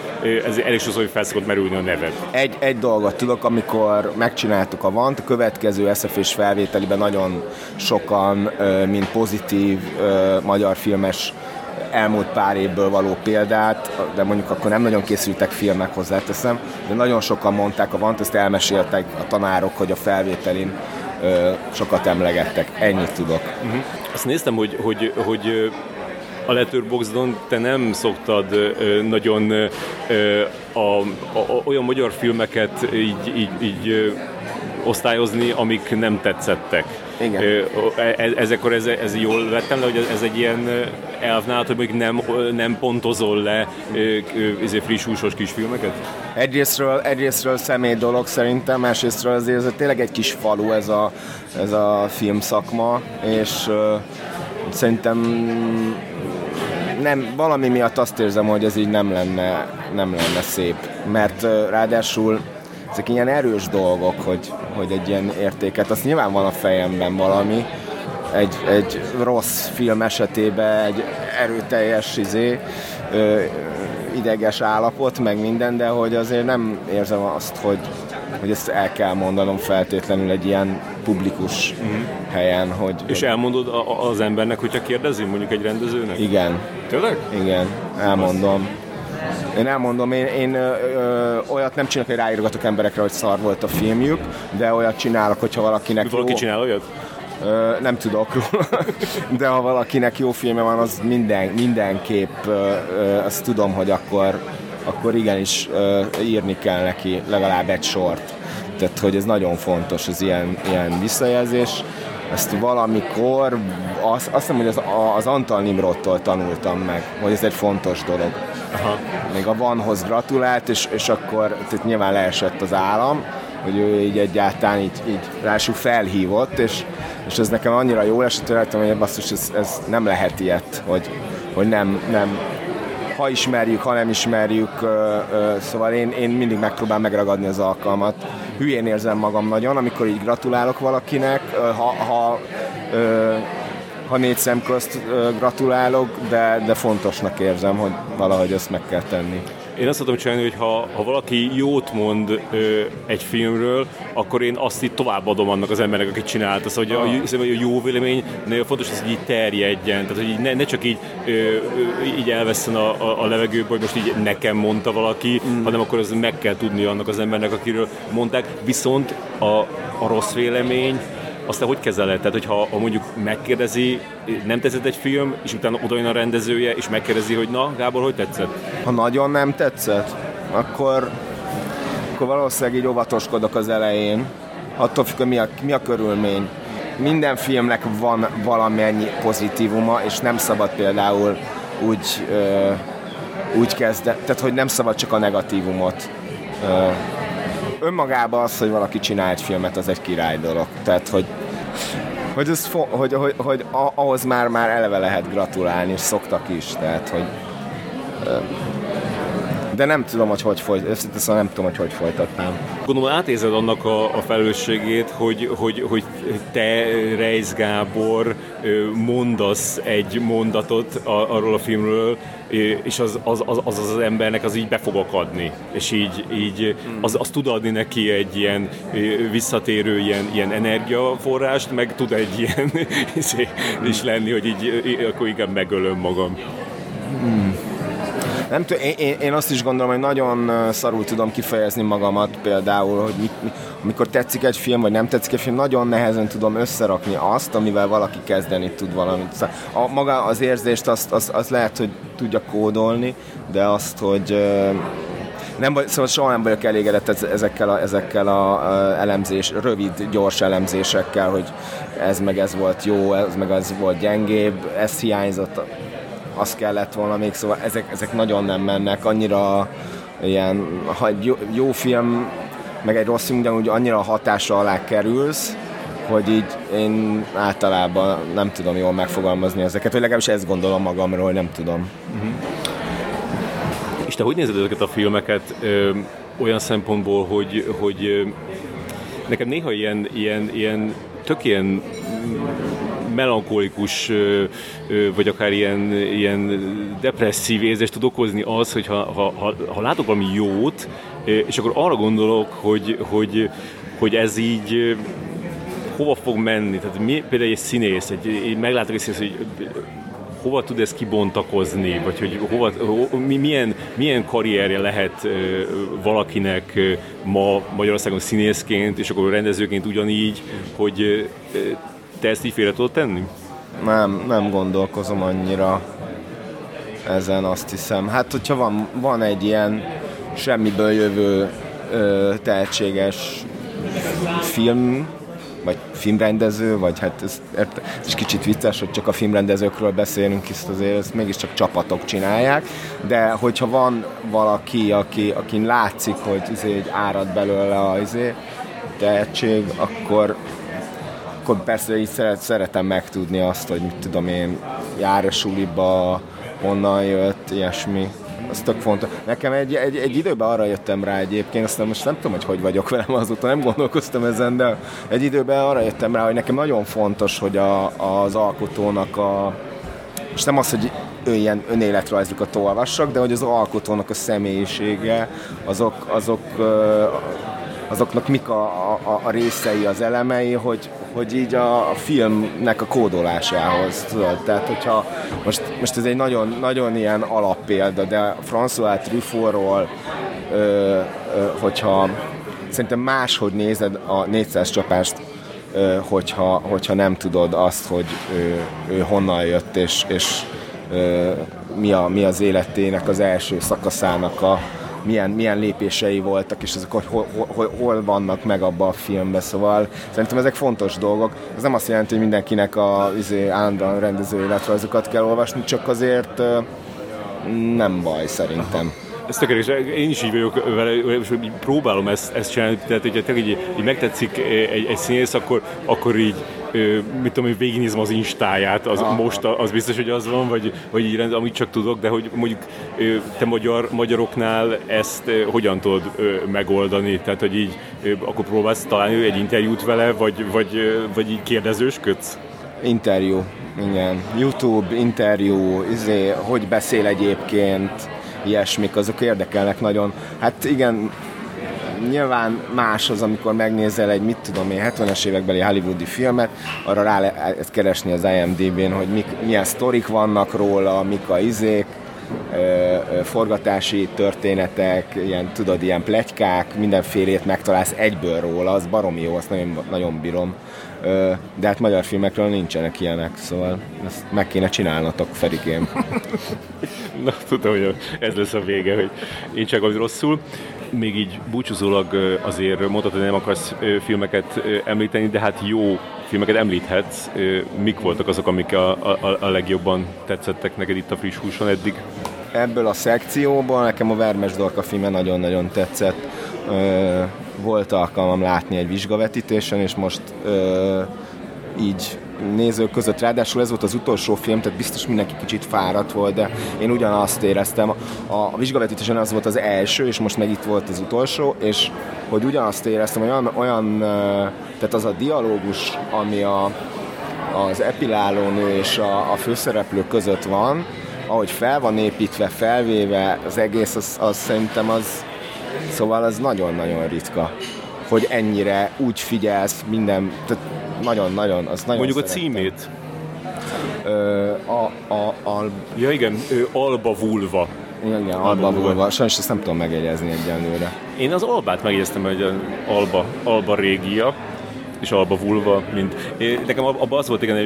ez elég sokszor, hogy fel szokott merülni a neved. Egy, egy dolgot tudok, amikor megcsináltuk a VANT, a következő SZF-és felvételiben nagyon sokan, mint pozitív magyar filmes elmúlt pár évből való példát, de mondjuk akkor nem nagyon készültek filmek hozzáteszem, de nagyon sokan mondták a VANT, ezt elmeséltek a tanárok, hogy a felvételin sokat emlegettek. Ennyit tudok. Azt néztem, hogy, hogy, hogy a Letterboxdon te nem szoktad ö, nagyon ö, a, a, a, olyan magyar filmeket így, így, így ö, osztályozni, amik nem tetszettek. Igen. Ö, e- Ezekor ez, ez jól vettem le, hogy ez- egy ilyen elv nálad, hogy mondjuk nem, nem pontozol le izé friss húsos kisfilmeket? Egyrésztről, egyrésztről személy dolog szerintem, másrésztről azért ez tényleg egy kis falu ez a, ez a filmszakma, és szerintem nem, valami miatt azt érzem, hogy ez így nem lenne, nem lenne szép, mert ráadásul ezek ilyen erős dolgok, hogy, hogy egy ilyen értéket, az nyilván van a fejemben valami, egy, egy rossz film esetében egy erőteljes izé, ö, ideges állapot, meg minden, de hogy azért nem érzem azt, hogy, hogy ezt el kell mondanom feltétlenül egy ilyen publikus helyen, hogy, És hogy elmondod a- az embernek, hogyha kérdezi, mondjuk egy rendezőnek? igen, Tényleg? igen, elmondom. Én elmondom, én, én ö, ö, olyat nem csinálok, hogy ráírgatok emberekre, hogy szar volt a filmjük, de olyat csinálok, hogyha valakinek Valaki jó... csinál olyat? Ö, nem tudok róla, de ha valakinek jó filme van, az minden, mindenképp ö, ö, azt tudom, hogy akkor, akkor igenis ö, írni kell neki legalább egy sort. Tehát, hogy ez nagyon fontos, az ilyen, ilyen visszajelzés. Ezt valamikor, azt, azt hiszem, hogy az, az Antal Nimrodtól tanultam meg, hogy ez egy fontos dolog. Aha. Még a Vanhoz gratulált, és, és akkor tehát nyilván leesett az állam, hogy ő így egyáltalán így, így rásul felhívott, és, és ez nekem annyira jól esett, hogy láttam, hogy basszus, ez, ez nem lehet ilyet, hogy, hogy nem, nem, ha ismerjük, ha nem ismerjük, ö, ö, szóval én, én mindig megpróbálom megragadni az alkalmat. Hülyén érzem magam nagyon, amikor így gratulálok valakinek, ha, ha ha négy szem közt gratulálok, de, de fontosnak érzem, hogy valahogy ezt meg kell tenni. Én azt tudom csinálni, hogy ha, ha valaki jót mond ö, egy filmről, akkor én azt itt továbbadom annak az embernek, aki csinálta. Szóval hogy a, a jó vélemény nagyon fontos, hogy így terjedjen. Tehát, hogy így ne, ne csak így, ö, ö, így elveszten a, a, a levegőből, hogy most így nekem mondta valaki, mm. hanem akkor az meg kell tudni annak az embernek, akiről mondták. Viszont a, a rossz vélemény, aztán hogy kezeled? Tehát, hogyha ha mondjuk megkérdezi, nem tetszett egy film, és utána oda jön a rendezője, és megkérdezi, hogy na, Gábor, hogy tetszett? Ha nagyon nem tetszett, akkor, akkor valószínűleg így óvatoskodok az elején. Attól függ, mi a, mi a körülmény. Minden filmnek van valamennyi pozitívuma, és nem szabad például úgy, ö, úgy kezdeni, tehát hogy nem szabad csak a negatívumot ö, önmagában az, hogy valaki csinál egy filmet, az egy király dolog. Tehát, hogy hogy, ez fo- hogy, hogy, hogy ahhoz már, már eleve lehet gratulálni, és szoktak is, tehát, hogy de nem tudom, hogy hogy folyt, őszintén szóval nem tudom, hogy hogy folytatnám. Gondolom átézed annak a, a felelősségét, hogy, hogy, hogy te, Reis Gábor mondasz egy mondatot arról a filmről, és az az, az, az az embernek az így be fog akadni, és így, így az, az tud adni neki egy ilyen visszatérő ilyen, ilyen energiaforrást, meg tud egy ilyen izé, is lenni, hogy így akkor inkább megölöm magam. Hmm. Nem tudom, én, én azt is gondolom, hogy nagyon szarul tudom kifejezni magamat például, hogy mi, mi, amikor tetszik egy film, vagy nem tetszik egy film, nagyon nehezen tudom összerakni azt, amivel valaki kezdeni tud valamit. Szóval a, maga az érzést azt, azt, azt lehet, hogy tudja kódolni, de azt, hogy nem, szóval soha nem vagyok elégedett ezekkel a, ezekkel a elemzés, rövid, gyors elemzésekkel, hogy ez meg ez volt jó, ez meg ez volt gyengébb, ez hiányzott, az kellett volna még, szóval ezek, ezek nagyon nem mennek, annyira ilyen, ha egy jó, jó film, meg egy rossz film, ugyanúgy annyira hatásra alá kerülsz, hogy így én általában nem tudom jól megfogalmazni ezeket, vagy legalábbis ezt gondolom magamról, nem tudom. Uh-huh. És te hogy nézed ezeket a filmeket ö, olyan szempontból, hogy, hogy ö, nekem néha ilyen, ilyen, ilyen tök ilyen melankolikus, vagy akár ilyen, ilyen depresszív érzést tud okozni az, hogy ha, ha, ha, ha látok valami jót, és akkor arra gondolok, hogy, hogy, hogy ez így hova fog menni. Tehát mi, például egy színész, egy, meglátok egy színész, hogy hova tud ez kibontakozni, vagy hogy hova, ho, milyen, milyen karrierje lehet valakinek ma Magyarországon színészként, és akkor rendezőként ugyanígy, hogy te ezt így félre tudod tenni? Nem, nem gondolkozom annyira ezen, azt hiszem. Hát, hogyha van, van egy ilyen semmiből jövő ö, tehetséges film, vagy filmrendező, vagy hát ez, ez kicsit vicces, hogy csak a filmrendezőkről beszélünk, hisz azért ezt mégiscsak csapatok csinálják, de hogyha van valaki, aki, akin látszik, hogy izé, árad belőle a izé, tehetség, akkor, akkor persze így szeret, szeretem megtudni azt, hogy mit tudom én, jár a suliba, honnan jött, ilyesmi. Ez tök fontos. Nekem egy, egy, egy időben arra jöttem rá egyébként, aztán most nem tudom, hogy hogy vagyok velem azóta, nem gondolkoztam ezen, de egy időben arra jöttem rá, hogy nekem nagyon fontos, hogy a, az alkotónak a... Most nem az, hogy ő ilyen önéletrajzokat olvassak, de hogy az alkotónak a személyisége, azok, azok azoknak mik a, a, a részei, az elemei, hogy, hogy így a, filmnek a kódolásához, tudod? Tehát, hogyha most, most ez egy nagyon, nagyon ilyen alappélda, de François Truffautról, ö, ö, hogyha szerintem máshogy nézed a 400 csapást, ö, hogyha, hogyha nem tudod azt, hogy ő, ő honnan jött, és, és ö, mi, a, mi az életének az első szakaszának a, milyen, milyen lépései voltak, és hogy hol, hol, hol vannak meg abban a filmben, szóval szerintem ezek fontos dolgok. Ez nem azt jelenti, hogy mindenkinek a izé, állandóan rendező életrajzokat kell olvasni, csak azért nem baj szerintem. Ez tökéletes. Én is így vagyok vele, és próbálom ezt, ezt csinálni. Tehát, hogyha így, így megtetszik egy, egy színész, akkor, akkor így mit tudom, hogy végignézem az instáját, az Aha. most az biztos, hogy az van, vagy, vagy így rend, amit csak tudok, de hogy mondjuk te magyar, magyaroknál ezt hogyan tudod megoldani? Tehát, hogy így akkor próbálsz találni egy interjút vele, vagy, vagy, vagy így kérdezősködsz? Interjú, igen. YouTube, interjú, izé, hogy beszél egyébként, ilyesmik, azok érdekelnek nagyon. Hát igen, nyilván más az, amikor megnézel egy, mit tudom én, 70-es évekbeli hollywoodi filmet, arra rá lehet keresni az IMDb-n, hogy mik, milyen sztorik vannak róla, mik a izék, forgatási történetek, ilyen, tudod, ilyen plegykák, mindenfélét megtalálsz egyből róla, az baromi jó, azt nagyon, nagyon bírom. De hát magyar filmekről nincsenek ilyenek, szóval ezt meg kéne csinálnatok, Ferikém. Na, tudom, hogy ez lesz a vége, hogy én csak hogy rosszul. Még így búcsúzólag azért mondhatod, hogy nem akarsz filmeket említeni, de hát jó filmeket említhetsz. Mik voltak azok, amik a, a, a legjobban tetszettek neked itt a friss húson eddig? Ebből a szekcióból nekem a Vermes Dorka filme nagyon-nagyon tetszett. Volt alkalmam látni egy vizsgavetítésen, és most így nézők között. Ráadásul ez volt az utolsó film, tehát biztos mindenki kicsit fáradt volt, de én ugyanazt éreztem. A vizsgavetítésen az volt az első, és most meg itt volt az utolsó, és hogy ugyanazt éreztem, olyan, olyan tehát az a dialógus, ami a, az epilálónő és a, a főszereplő között van, ahogy fel van építve, felvéve az egész, az, az szerintem az, szóval az nagyon-nagyon ritka, hogy ennyire úgy figyelsz minden, tehát nagyon-nagyon, az nagyon Mondjuk szerettem. a címét. Ö, a, a, a, ja igen, ő Alba Vulva. Igen, igen Alba Vulva. Sajnos ezt nem tudom megjegyezni egyenlőre. Én az Albát megjegyeztem, hogy Alba, Alba régia, és Alba Vulva, mint... Nekem abban az volt igen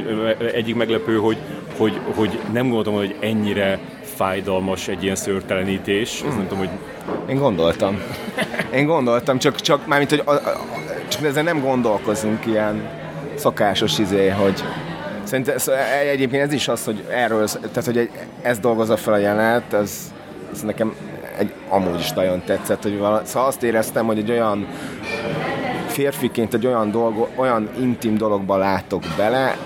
egyik meglepő, hogy, hogy, hogy nem gondoltam, hogy ennyire fájdalmas egy ilyen szőrtelenítés. Hmm. nem tudom, hogy... Én gondoltam. Én gondoltam, csak, csak mármint, hogy a, a, csak ezen nem gondolkozunk ilyen szokásos izé, hogy Szerintem ez, egyébként ez is az, hogy erről, tehát hogy egy, ez dolgozza fel a jelenet, ez, ez nekem egy, amúgy is nagyon tetszett, hogy vala, szóval azt éreztem, hogy egy olyan férfiként egy olyan, dolgo, olyan intim dologba látok bele,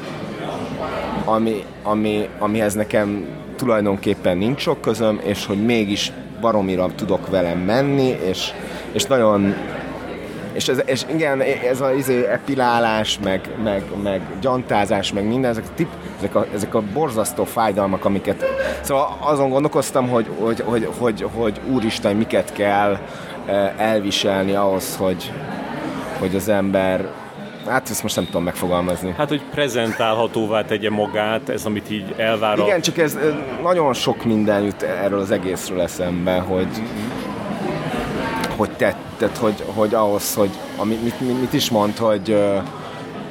ami, ami, amihez nekem tulajdonképpen nincs sok közöm, és hogy mégis baromira tudok velem menni, és, és nagyon és, ez, és igen, ez a izé, epilálás, meg, meg, meg gyantázás, meg minden, ezek, tip, ezek, a, ezek a borzasztó fájdalmak, amiket... Szóval azon gondolkoztam, hogy, hogy, hogy, hogy, hogy úristen, miket kell eh, elviselni ahhoz, hogy, hogy az ember Hát ezt most nem tudom megfogalmazni. Hát, hogy prezentálhatóvá tegye magát, ez amit így elvár Igen, csak ez nagyon sok minden jut erről az egészről eszembe, hogy, hogy tett, tehát hogy, hogy ahhoz, hogy amit, mit, mit is mond, hogy uh,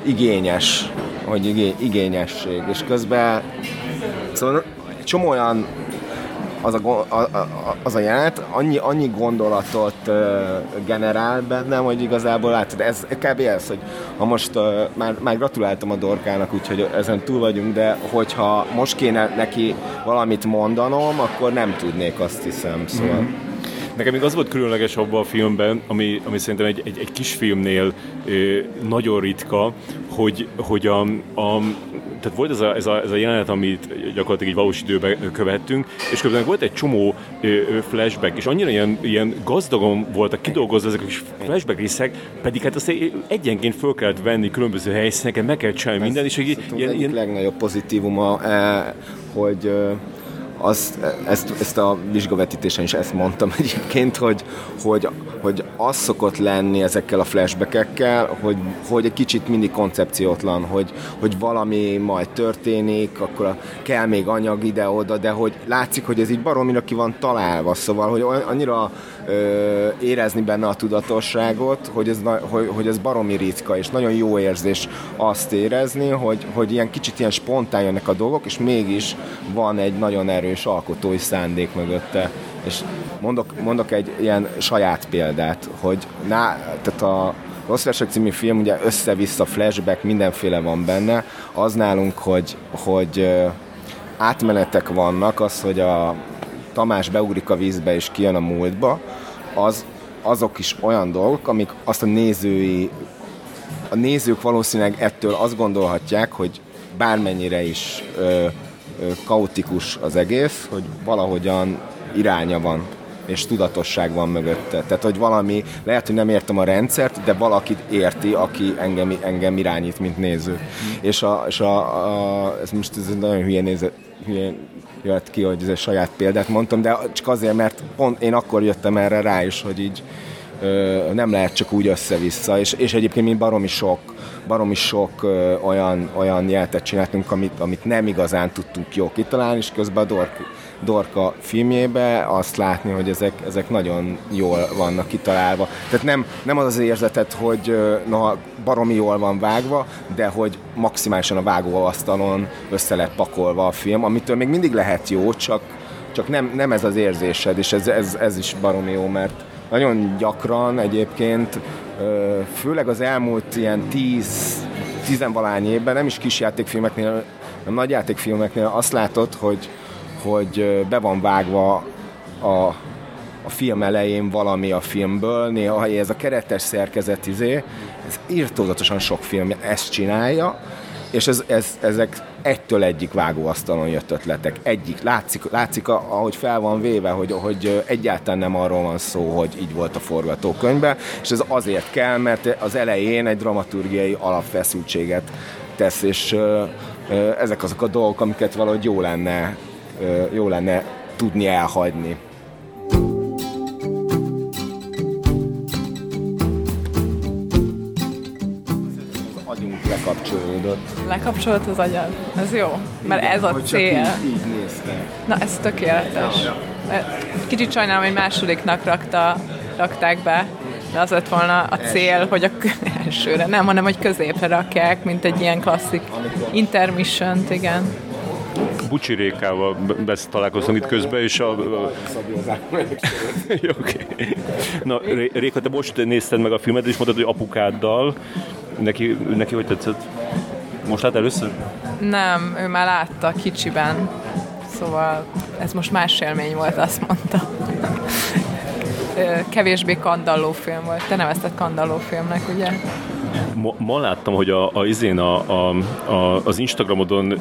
igényes, hogy igény, igényesség, és közben szóval egy csomó olyan az a, a, a, az a jelenet annyi, annyi gondolatot uh, generál bennem, hogy igazából látod, ez kb. ez, hogy ha most uh, már, már gratuláltam a Dorkának, úgyhogy ezen túl vagyunk, de hogyha most kéne neki valamit mondanom, akkor nem tudnék, azt hiszem, szóval. Mm-hmm. Nekem még az volt különleges abban a filmben, ami, ami szerintem egy, egy, egy kis filmnél ö, nagyon ritka, hogy, hogy a, a tehát volt ez a, ez, a, ez a jelenet, amit gyakorlatilag egy valós időben követtünk, és közben volt egy csomó ö, flashback, és annyira ilyen, ilyen gazdagon voltak kidolgozva ezek a flashback részek, pedig hát azt egyenként föl kellett venni különböző helyszíneken, meg kellett csinálni minden, és egy, ilyen, ilyen... legnagyobb pozitívuma, eh, hogy azt, ezt, ezt a vizsgavetítésen is ezt mondtam egyébként, hogy, hogy, hogy az szokott lenni ezekkel a flashbackekkel, hogy, hogy egy kicsit mindig koncepciótlan, hogy, hogy valami majd történik, akkor kell még anyag ide-oda, de hogy látszik, hogy ez így baromira ki van találva, szóval, hogy annyira ö, érezni benne a tudatosságot, hogy ez, hogy, hogy ez baromi ritka, és nagyon jó érzés azt érezni, hogy, hogy ilyen kicsit ilyen spontán jönnek a dolgok, és mégis van egy nagyon erős alkotói szándék mögötte. És mondok, mondok egy ilyen saját példát, hogy ná, tehát a Rossz Versek című film, ugye össze-vissza flashback, mindenféle van benne. Az nálunk, hogy, hogy átmenetek vannak, az, hogy a Tamás beugrik a vízbe és kijön a múltba, az, azok is olyan dolgok, amik azt a nézői, a nézők valószínűleg ettől azt gondolhatják, hogy bármennyire is ö, kaotikus az egész, hogy valahogyan iránya van. és tudatosság van mögötte. Tehát, hogy valami, lehet, hogy nem értem a rendszert, de valakit érti, aki engem, engem irányít, mint néző. Mm. És, a, és a, a, ez most ez nagyon hülye nézet, hülye jött ki, hogy ez egy saját példát mondtam, de csak azért, mert pont én akkor jöttem erre rá is, hogy így nem lehet csak úgy össze-vissza, és, és egyébként mi baromi sok, baromi sok olyan, olyan jeltet csináltunk, amit, amit nem igazán tudtunk jó kitalálni, és közben a Dork, Dorka filmjébe azt látni, hogy ezek, ezek nagyon jól vannak kitalálva. Tehát nem, nem az az érzetet, hogy na, baromi jól van vágva, de hogy maximálisan a vágóasztalon össze lett pakolva a film, amitől még mindig lehet jó, csak, csak nem, nem ez az érzésed, és ez, ez, ez is baromi jó, mert nagyon gyakran egyébként, főleg az elmúlt ilyen tíz, tizenvalány évben, nem is kisjátékfilmeknél, nem nagyjátékfilmeknél azt látod, hogy, hogy be van vágva a, a film elején valami a filmből, néha ez a keretes szerkezet izé, ez írtózatosan sok film ezt csinálja, és ez, ez, ezek egytől egyik vágóasztalon jött ötletek. Egyik. Látszik, látszik ahogy fel van véve, hogy, hogy egyáltalán nem arról van szó, hogy így volt a forgatókönyvben, és ez azért kell, mert az elején egy dramaturgiai alapfeszültséget tesz, és ezek azok a dolgok, amiket valahogy jó lenne, jó lenne tudni elhagyni. Lekapcsolódott. Lekapcsolt az agyad? Ez jó, mert ez a cél. Így, így nézte. Na, ez tökéletes. Kicsit sajnálom, hogy másodiknak rakta, rakták be, de az lett volna a cél, hogy a elsőre, nem, hanem hogy középre rakják, mint egy ilyen klasszik intermission igen. Bucsi Rékával találkoztunk itt közben, és a... okay. Na, Réka, te most nézted meg a filmet, és mondtad, hogy apukáddal. Neki, neki hogy tetszett? Most lát először? Nem, ő már látta kicsiben. Szóval ez most más élmény volt, azt mondta. Kevésbé kandalló film volt. Te nevezted kandalló filmnek, ugye? Ma, ma láttam, hogy a, a, izén a, a, a, az Instagramodon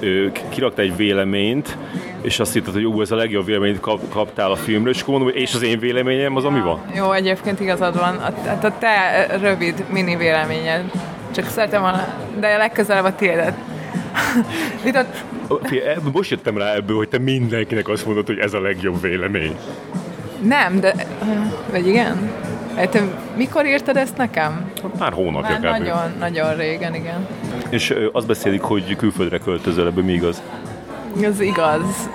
kirakta egy véleményt, és azt hitted, hogy jó, ez a legjobb véleményt kap, kaptál a filmről, és akkor mondom, és az én véleményem az, ami van? Jó, egyébként igazad van. A, a, a te rövid mini véleményed. Csak szeretem volna, de legközelebb a tiédet. Vitat... Most jöttem rá ebből, hogy te mindenkinek azt mondod, hogy ez a legjobb vélemény. Nem, de... Vagy igen? Te mikor írtad ezt nekem? Pár hónapja Már nagyon, nagyon régen, igen. És azt beszélik, hogy külföldre költözöl, ebből mi igaz? Ez igaz.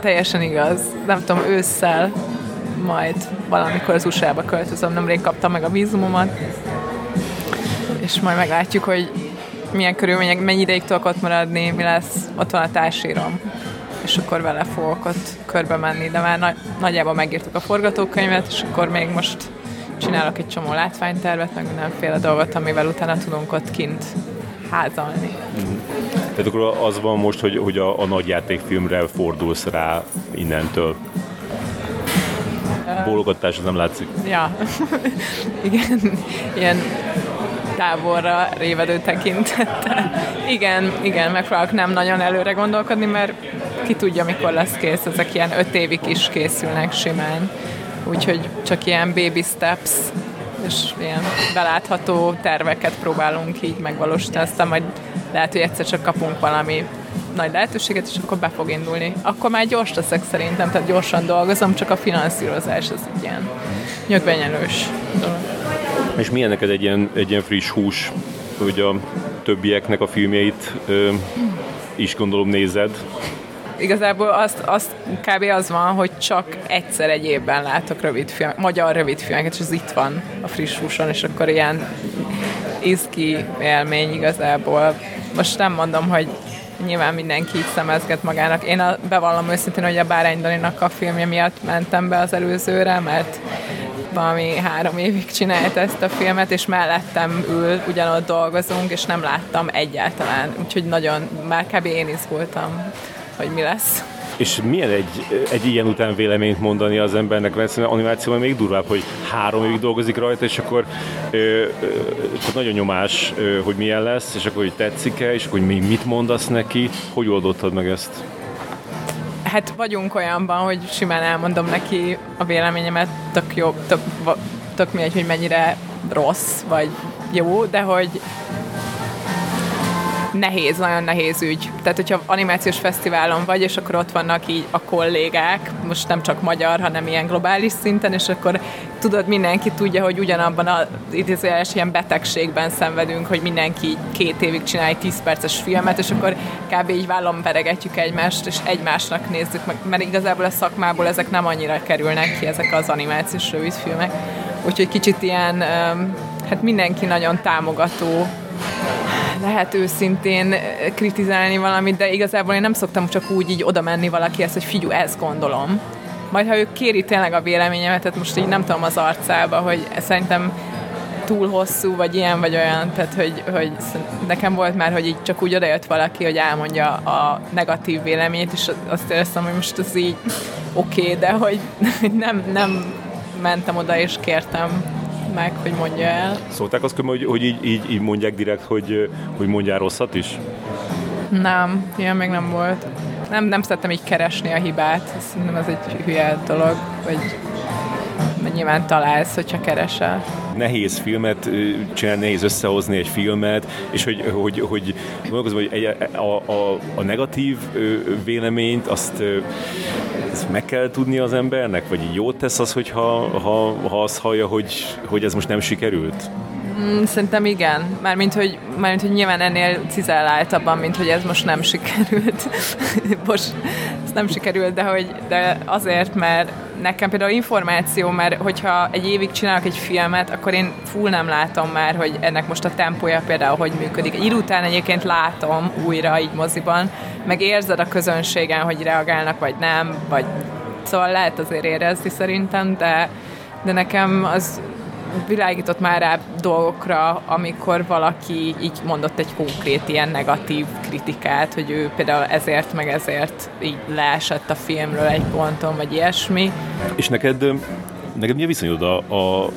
Teljesen igaz. Nem tudom, ősszel majd valamikor az USA-ba költözöm. Nemrég kaptam meg a vízumomat. És majd meglátjuk, hogy milyen körülmények, mennyi ideig tudok ott maradni, mi lesz, ott van a társírom és akkor vele fogok ott körbe menni, de már nagy, nagyjából megírtuk a forgatókönyvet, és akkor még most csinálok egy csomó látványtervet, meg mindenféle dolgot, amivel utána tudunk ott kint házalni. Mm. Tehát akkor az van most, hogy, hogy a, a nagyjátékfilmre fordulsz rá innentől. Bólogatás, az nem látszik. Ja, igen, ilyen távolra révedő tekintettel. Igen, igen, megpróbálok nem nagyon előre gondolkodni, mert ki tudja, mikor lesz kész. Ezek ilyen öt évig is készülnek simán. Úgyhogy csak ilyen baby steps és ilyen belátható terveket próbálunk így megvalósítani, aztán majd lehet, hogy egyszer csak kapunk valami nagy lehetőséget, és akkor be fog indulni. Akkor már gyors leszek szerintem, tehát gyorsan dolgozom, csak a finanszírozás az egy ilyen nyögvenyelős dolog. És milyen neked egy ilyen, egy ilyen friss hús, hogy a többieknek a filmjeit ö, is gondolom nézed? Igazából azt, azt kb. az van, hogy csak egyszer egy évben látok rövid film, magyar rövid filmeket, és az itt van a friss húson, és akkor ilyen izgi élmény igazából. Most nem mondom, hogy nyilván mindenki így szemezget magának. Én a, bevallom őszintén, hogy a Bárány Daninak a filmje miatt mentem be az előzőre, mert valami három évig csinált ezt a filmet, és mellettem ül, ugyanott dolgozunk, és nem láttam egyáltalán. Úgyhogy nagyon, már kb. én izgultam, hogy mi lesz. És milyen egy, egy ilyen után véleményt mondani az embernek, mert animációban még durvább, hogy három évig dolgozik rajta, és akkor ö, ö, nagyon nyomás, ö, hogy milyen lesz, és akkor hogy tetszik-e, és akkor hogy mit mondasz neki, hogy oldottad meg ezt? Hát vagyunk olyanban, hogy simán elmondom neki a véleményemet, tök jó, tök, tök mindegy, hogy mennyire rossz, vagy jó, de hogy nehéz, nagyon nehéz ügy. Tehát, hogyha animációs fesztiválon vagy, és akkor ott vannak így a kollégák, most nem csak magyar, hanem ilyen globális szinten, és akkor tudod, mindenki tudja, hogy ugyanabban az idézőjeles ilyen betegségben szenvedünk, hogy mindenki két évig csinál egy 10 perces filmet, és akkor kb. így vállom veregetjük egymást, és egymásnak nézzük meg, mert igazából a szakmából ezek nem annyira kerülnek ki, ezek az animációs rövidfilmek. Úgyhogy kicsit ilyen, hát mindenki nagyon támogató lehet őszintén eh, kritizálni valamit, de igazából én nem szoktam csak úgy így oda menni valakihez, hogy figyú, ezt gondolom. Majd ha ő kéri tényleg a véleményemet, tehát most így nem tudom az arcába, hogy szerintem túl hosszú, vagy ilyen, vagy olyan, tehát hogy, hogy nekem volt már, hogy így csak úgy odajött valaki, hogy elmondja a negatív véleményét, és azt éreztem, hogy most ez így oké, okay, de hogy nem, nem mentem oda és kértem meg, hogy mondja el. Szólták azt, hogy, hogy így, így, így mondják direkt, hogy, hogy mondjál rosszat is? Nem, ilyen még nem volt. Nem, nem szerettem így keresni a hibát. Szerintem ez egy hülye dolog, hogy nyilván találsz, hogyha keresel nehéz filmet csinálni, nehéz összehozni egy filmet, és hogy, hogy, hogy gondolkozom, hogy egy, a, a, a negatív véleményt azt, azt meg kell tudni az embernek, vagy jót tesz az, hogyha ha, ha azt hallja, hogy, hogy ez most nem sikerült? Mm, szerintem igen. Mármint hogy, mármint, hogy nyilván ennél cizelláltabban, mint hogy ez most nem sikerült. most ez nem sikerült, de, hogy, de azért, mert nekem például információ, mert hogyha egy évig csinálok egy filmet, akkor én full nem látom már, hogy ennek most a tempója például hogy működik. Egy után egyébként látom újra így moziban, meg érzed a közönségen, hogy reagálnak, vagy nem, vagy szóval lehet azért érezni szerintem, de, de nekem az világított már rá dolgokra, amikor valaki így mondott egy konkrét ilyen negatív kritikát, hogy ő például ezért meg ezért így leesett a filmről egy ponton, vagy ilyesmi. És neked, neked mi a viszonyod a, a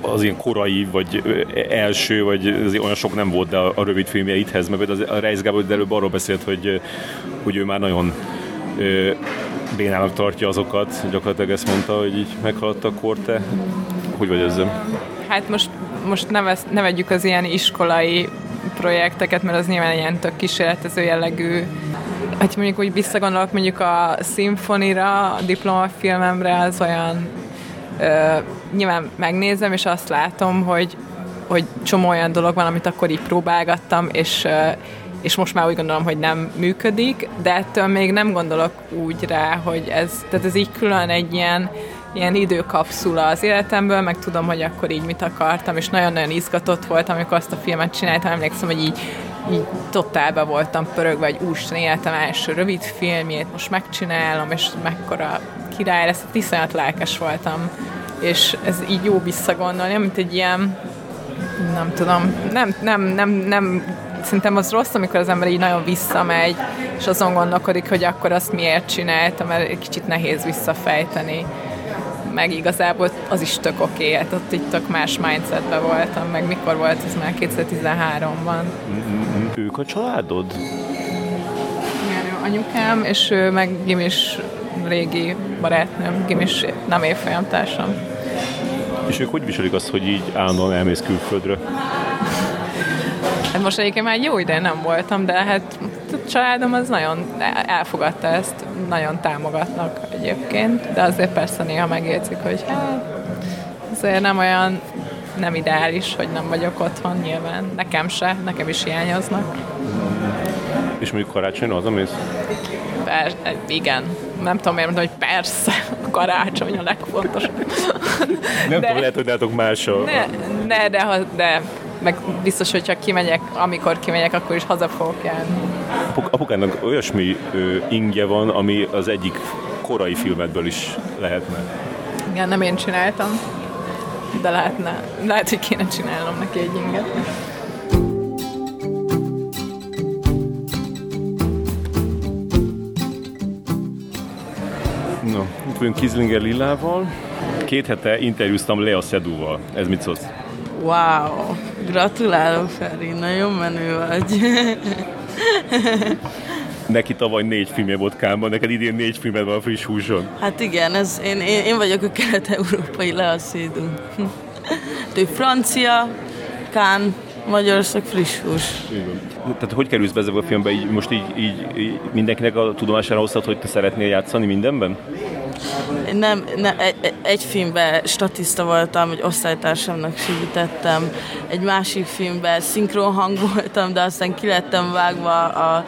az ilyen korai, vagy első, vagy azért olyan sok nem volt, de a, a rövid filmjeidhez, mert az, a Reis Gábor előbb arról beszélt, hogy, hogy ő már nagyon bénának tartja azokat, gyakorlatilag ezt mondta, hogy így meghaladt a kor, te hogy vagy ezzel? Hát most, most ne, vesz, ne vegyük az ilyen iskolai projekteket, mert az nyilván ilyen tök kísérletező jellegű. Hát mondjuk úgy visszagondolok mondjuk a szimfonira, a diplomafilmemre, az olyan ö, nyilván megnézem, és azt látom, hogy, hogy csomó olyan dolog van, amit akkor így próbálgattam, és ö, és most már úgy gondolom, hogy nem működik, de ettől még nem gondolok úgy rá, hogy ez, tehát ez így külön egy ilyen, ilyen időkapszula az életemből, meg tudom, hogy akkor így mit akartam, és nagyon-nagyon izgatott voltam, amikor azt a filmet csináltam, emlékszem, hogy így, így totálba voltam pörögve, hogy úristen, életem első rövid filmjét, most megcsinálom, és mekkora király lesz, iszonyat lelkes voltam, és ez így jó visszagondolni, mint egy ilyen nem tudom, nem, nem, nem, nem szerintem az rossz, amikor az ember így nagyon visszamegy, és azon gondolkodik, hogy akkor azt miért csinálta, mert kicsit nehéz visszafejteni. Meg igazából az is tök oké, okay, hát ott itt tök más mindsetben voltam, meg mikor volt ez már 2013-ban. Ők a családod? Igen, anyukám, és ő meg Gimis régi barátnőm, Gimis nem évfolyam társam. És ők hogy viselik azt, hogy így állandóan elmész külföldre? Hát most egyébként már jó ide nem voltam, de hát a családom az nagyon elfogadta ezt, nagyon támogatnak egyébként, de azért persze néha megérzik, hogy hát azért nem olyan nem ideális, hogy nem vagyok otthon nyilván. Nekem se, nekem is hiányoznak. És mondjuk karácsony az, amész? Per, igen. Nem tudom, miért mondom, hogy persze, a karácsony a legfontosabb. Nem de, tudom, lehet, hogy látok máshol. Ne, ne de, de meg biztos, hogyha kimegyek, amikor kimegyek, akkor is haza fogok járni. Apuk, apukának olyasmi ö, ingje van, ami az egyik korai filmedből is lehetne. Igen, nem én csináltam, de lehetne, lehet, hogy kéne csinálnom neki egy inget. No, itt vagyunk Kizlinger Lillával. Két hete interjúztam Lea Szedúval. Ez mit szólsz? Wow, gratulálok Feri, nagyon menő vagy. neki tavaly négy filmje volt Kánban, neked idén négy filmed van a friss húson. Hát igen, ez, én, én, én vagyok a kelet-európai leaszédú. Ő francia, Kán, Magyarország friss hús. Tehát hogy kerülsz be ezzel a filmbe? Így, most így, így, így mindenkinek a tudomására hoztad, hogy te szeretnél játszani mindenben? Nem, nem egy, egy filmben statiszta voltam, egy osztálytársamnak segítettem, egy másik filmben szinkron hang voltam, de aztán kilettem vágva a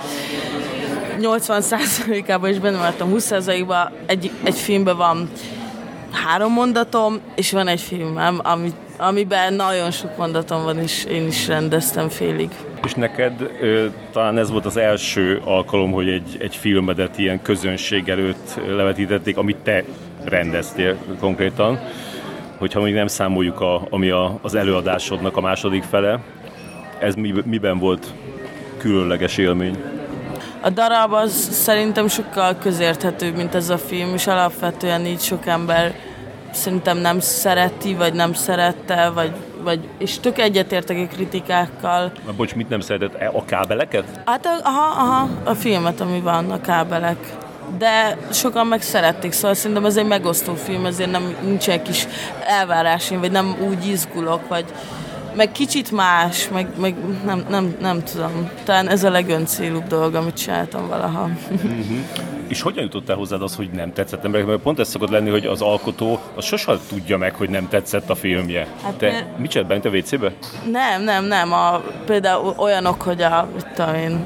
80%-ában, és benne voltam 20%-ban. Egy, egy filmben van három mondatom, és van egy filmem, ami, amiben nagyon sok mondatom van, és én is rendeztem félig. És neked ö, talán ez volt az első alkalom, hogy egy, egy filmedet ilyen közönség előtt levetítették, amit te rendeztél konkrétan, hogyha még nem számoljuk, a, ami a, az előadásodnak a második fele. Ez mi, miben volt különleges élmény? A darab az szerintem sokkal közérthetőbb, mint ez a film, és alapvetően így sok ember szerintem nem szereti, vagy nem szerette, vagy, vagy és tök egyetértek a kritikákkal. Na, bocs, mit nem szeretett? E, a kábeleket? Hát aha, aha, a filmet, ami van, a kábelek. De sokan meg szerették, szóval szerintem ez egy megosztó film, ezért nem nincs egy kis elvárásim, vagy nem úgy izgulok, vagy meg kicsit más, meg, meg nem, nem, nem tudom. Talán ez a legöncélúbb dolog, amit csináltam valaha. Uh-huh. És hogyan jutott el hozzád az, hogy nem tetszett emberek? Mert pont ez szokott lenni, hogy az alkotó az sosem tudja meg, hogy nem tetszett a filmje. Hát Te mert... mit csinált bent a WC-be? Nem, nem, nem. A, például olyanok, hogy a, mit tudom én,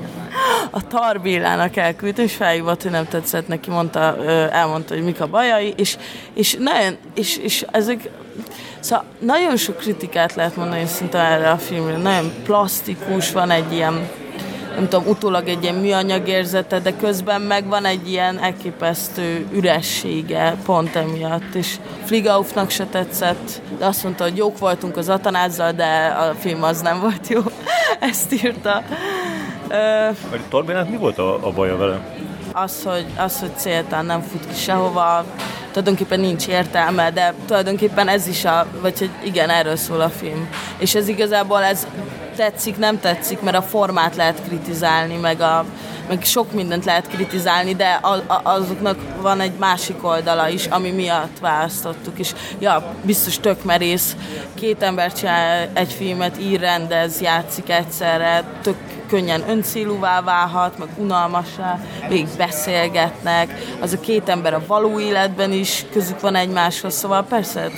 a Tarbillának elküldtem, és felhívott, hogy nem tetszett neki, mondta, elmondta, hogy mik a bajai, és, és, nagyon, és, és ezek Szóval nagyon sok kritikát lehet mondani szinte erre a filmre. Nagyon plastikus, van egy ilyen nem tudom, utólag egy ilyen műanyag érzete, de közben meg van egy ilyen elképesztő üressége pont emiatt, és Fligaufnak se tetszett, de azt mondta, hogy jók voltunk az Atanázzal, de a film az nem volt jó. Ezt írta. Uh, Torbénát mi volt a, a baja vele? Az, hogy, az, hogy céltán nem fut ki sehova, tulajdonképpen nincs értelme, de tulajdonképpen ez is a, vagy hogy igen, erről szól a film. És ez igazából ez tetszik, nem tetszik, mert a formát lehet kritizálni, meg, a, meg sok mindent lehet kritizálni, de a, a, azoknak van egy másik oldala is, ami miatt választottuk, és ja, biztos tök merész, két ember csinál egy filmet, ír, rendez, játszik egyszerre, tök könnyen öncélúvá válhat, meg unalmasá, még beszélgetnek, az a két ember a való életben is közük van egymáshoz, szóval persze,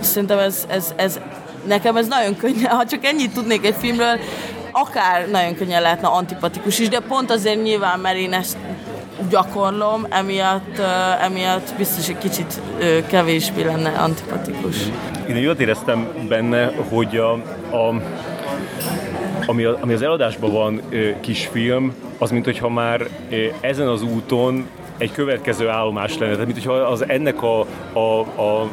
szerintem ez, ez, ez nekem ez nagyon könnyen, ha csak ennyit tudnék egy filmről, akár nagyon könnyen lehetne antipatikus is, de pont azért nyilván, mert én ezt gyakorlom, emiatt, uh, emiatt biztos egy kicsit uh, kevésbé lenne antipatikus. Én jól éreztem benne, hogy a, a ami, a, ami az eladásban van kisfilm, az mint hogyha már ezen az úton egy következő állomás lenne. Tehát, mint hogyha az ennek a, a, a,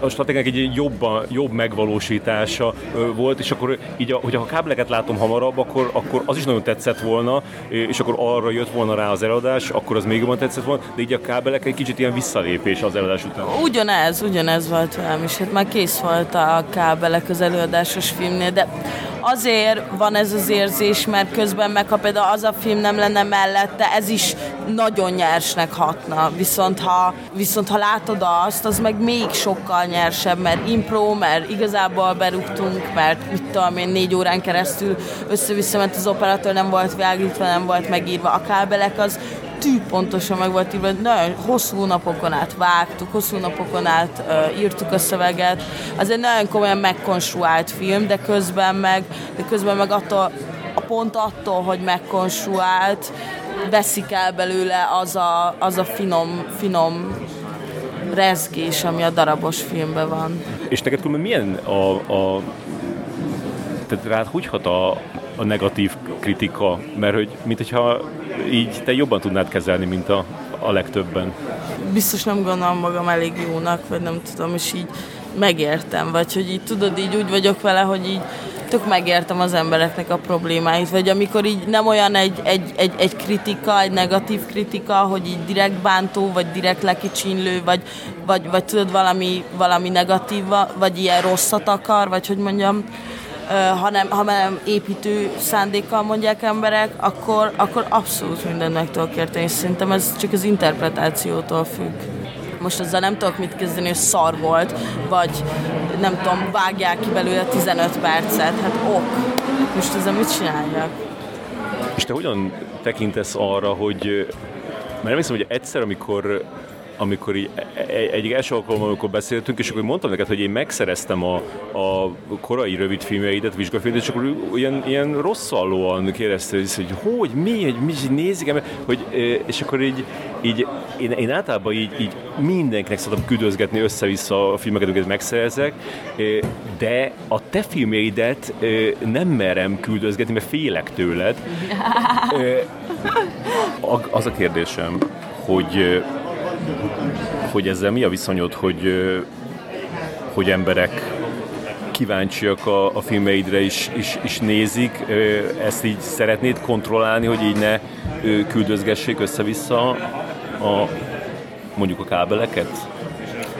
a stratégiának egy jobban, jobb megvalósítása volt, és akkor így, a, hogyha a kábeleket látom hamarabb, akkor, akkor az is nagyon tetszett volna, és akkor arra jött volna rá az eladás, akkor az még jobban tetszett volna, de így a kábelek egy kicsit ilyen visszalépés az eladás után. Ugyanez, ugyanez volt velem is. Hát már kész volt a kábelek az előadásos filmnél, de azért van ez az érzés, mert közben meg ha például az a film nem lenne mellette, ez is nagyon nyersnek hatna. Viszont ha, viszont ha látod azt, az meg még sokkal nyersebb, mert impro, mert igazából berúgtunk, mert mit tudom én, négy órán keresztül össze-vissza ment az operatőr, nem volt világítva, nem volt megírva. A kábelek az tű pontosan meg volt írva, nagyon hosszú napokon át vágtuk, hosszú napokon át uh, írtuk a szöveget. Az egy nagyon komolyan megkonstruált film, de közben meg, de közben meg attól, a pont attól, hogy megkonstruált, veszik el belőle az a, az a finom, finom rezgés, ami a darabos filmben van. És neked különben milyen a, a tehát rád hogy hat a, a negatív kritika? Mert hogy, mint hogyha így te jobban tudnád kezelni, mint a, a legtöbben. Biztos nem gondolom magam elég jónak, vagy nem tudom, és így megértem, vagy hogy így tudod, így úgy vagyok vele, hogy így tök megértem az embereknek a problémáit, vagy amikor így nem olyan egy, egy, egy, egy kritika, egy negatív kritika, hogy így direkt bántó, vagy direkt lekicsinlő, vagy, vagy, vagy tudod valami, valami negatív, vagy ilyen rosszat akar, vagy hogy mondjam, ha nem, ha nem építő szándékkal mondják emberek, akkor, akkor abszolút mindent meg tudok érteni, és szerintem ez csak az interpretációtól függ. Most azzal nem tudok mit kezdeni, hogy szar volt, vagy nem tudom, vágják ki belőle 15 percet, hát ok. Most ezzel mit csináljak? És te hogyan tekintesz arra, hogy mert nem hiszem, hogy egyszer, amikor amikor így, e, e, egy első alkalommal, amikor beszéltünk, és akkor mondtam neked, hogy én megszereztem a, a korai rövid filmjeidet, vizsgafilmet, és akkor ilyen, ilyen rosszallóan kérdezte, hogy hogy, mi, hogy mi, nézik, hogy, és akkor így, így én, én általában így, így mindenkinek szoktam küldözgetni össze-vissza a filmeket, amiket megszerzek, de a te filmjeidet nem merem küldözgetni, mert félek tőled. Az a kérdésem, hogy hogy ezzel mi a viszonyod, hogy, hogy emberek kíváncsiak a, a filmeidre is, is, is nézik, ezt így szeretnéd kontrollálni, hogy így ne küldözgessék össze-vissza a, mondjuk a kábeleket?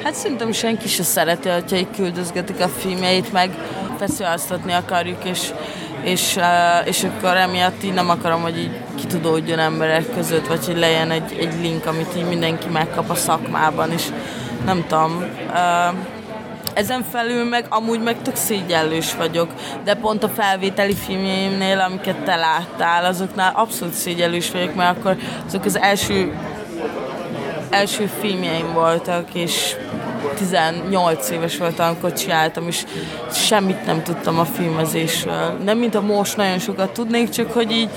Hát szerintem senki se szereti, hogyha így küldözgetik a filmjeit, meg feszüláztatni akarjuk, és, és, és akkor emiatt így nem akarom, hogy így kitudódjon emberek között, vagy hogy legyen egy, egy link, amit így mindenki megkap a szakmában, és nem tudom. Ezen felül meg amúgy meg tök szégyellős vagyok, de pont a felvételi filmjeimnél, amiket te láttál, azoknál abszolút szégyellős vagyok, mert akkor azok az első első filmjeim voltak, és 18 éves voltam, amikor csináltam, és semmit nem tudtam a filmezésről. Nem, mint a most nagyon sokat tudnék, csak hogy így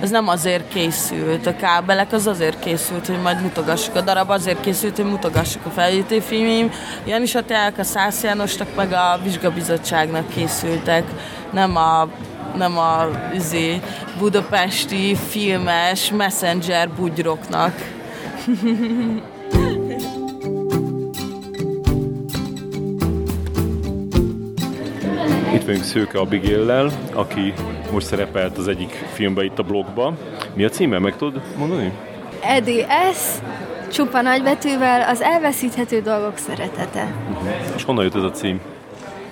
ez nem azért készült. A kábelek az azért készült, hogy majd mutogassuk. A darab azért készült, hogy mutogassuk a felvételi filmjeim. Janis Attilák, a Szász Jánosnak, meg a vizsgabizottságnak készültek. Nem a nem a izé, budapesti filmes messenger bugyroknak. Itt vagyunk Szőke Abigail-lel, aki most szerepelt az egyik filmben itt a blogba. Mi a címe, meg tudod mondani? EDS, csupa nagybetűvel, az elveszíthető dolgok szeretete. Uh-huh. És honnan jött ez a cím?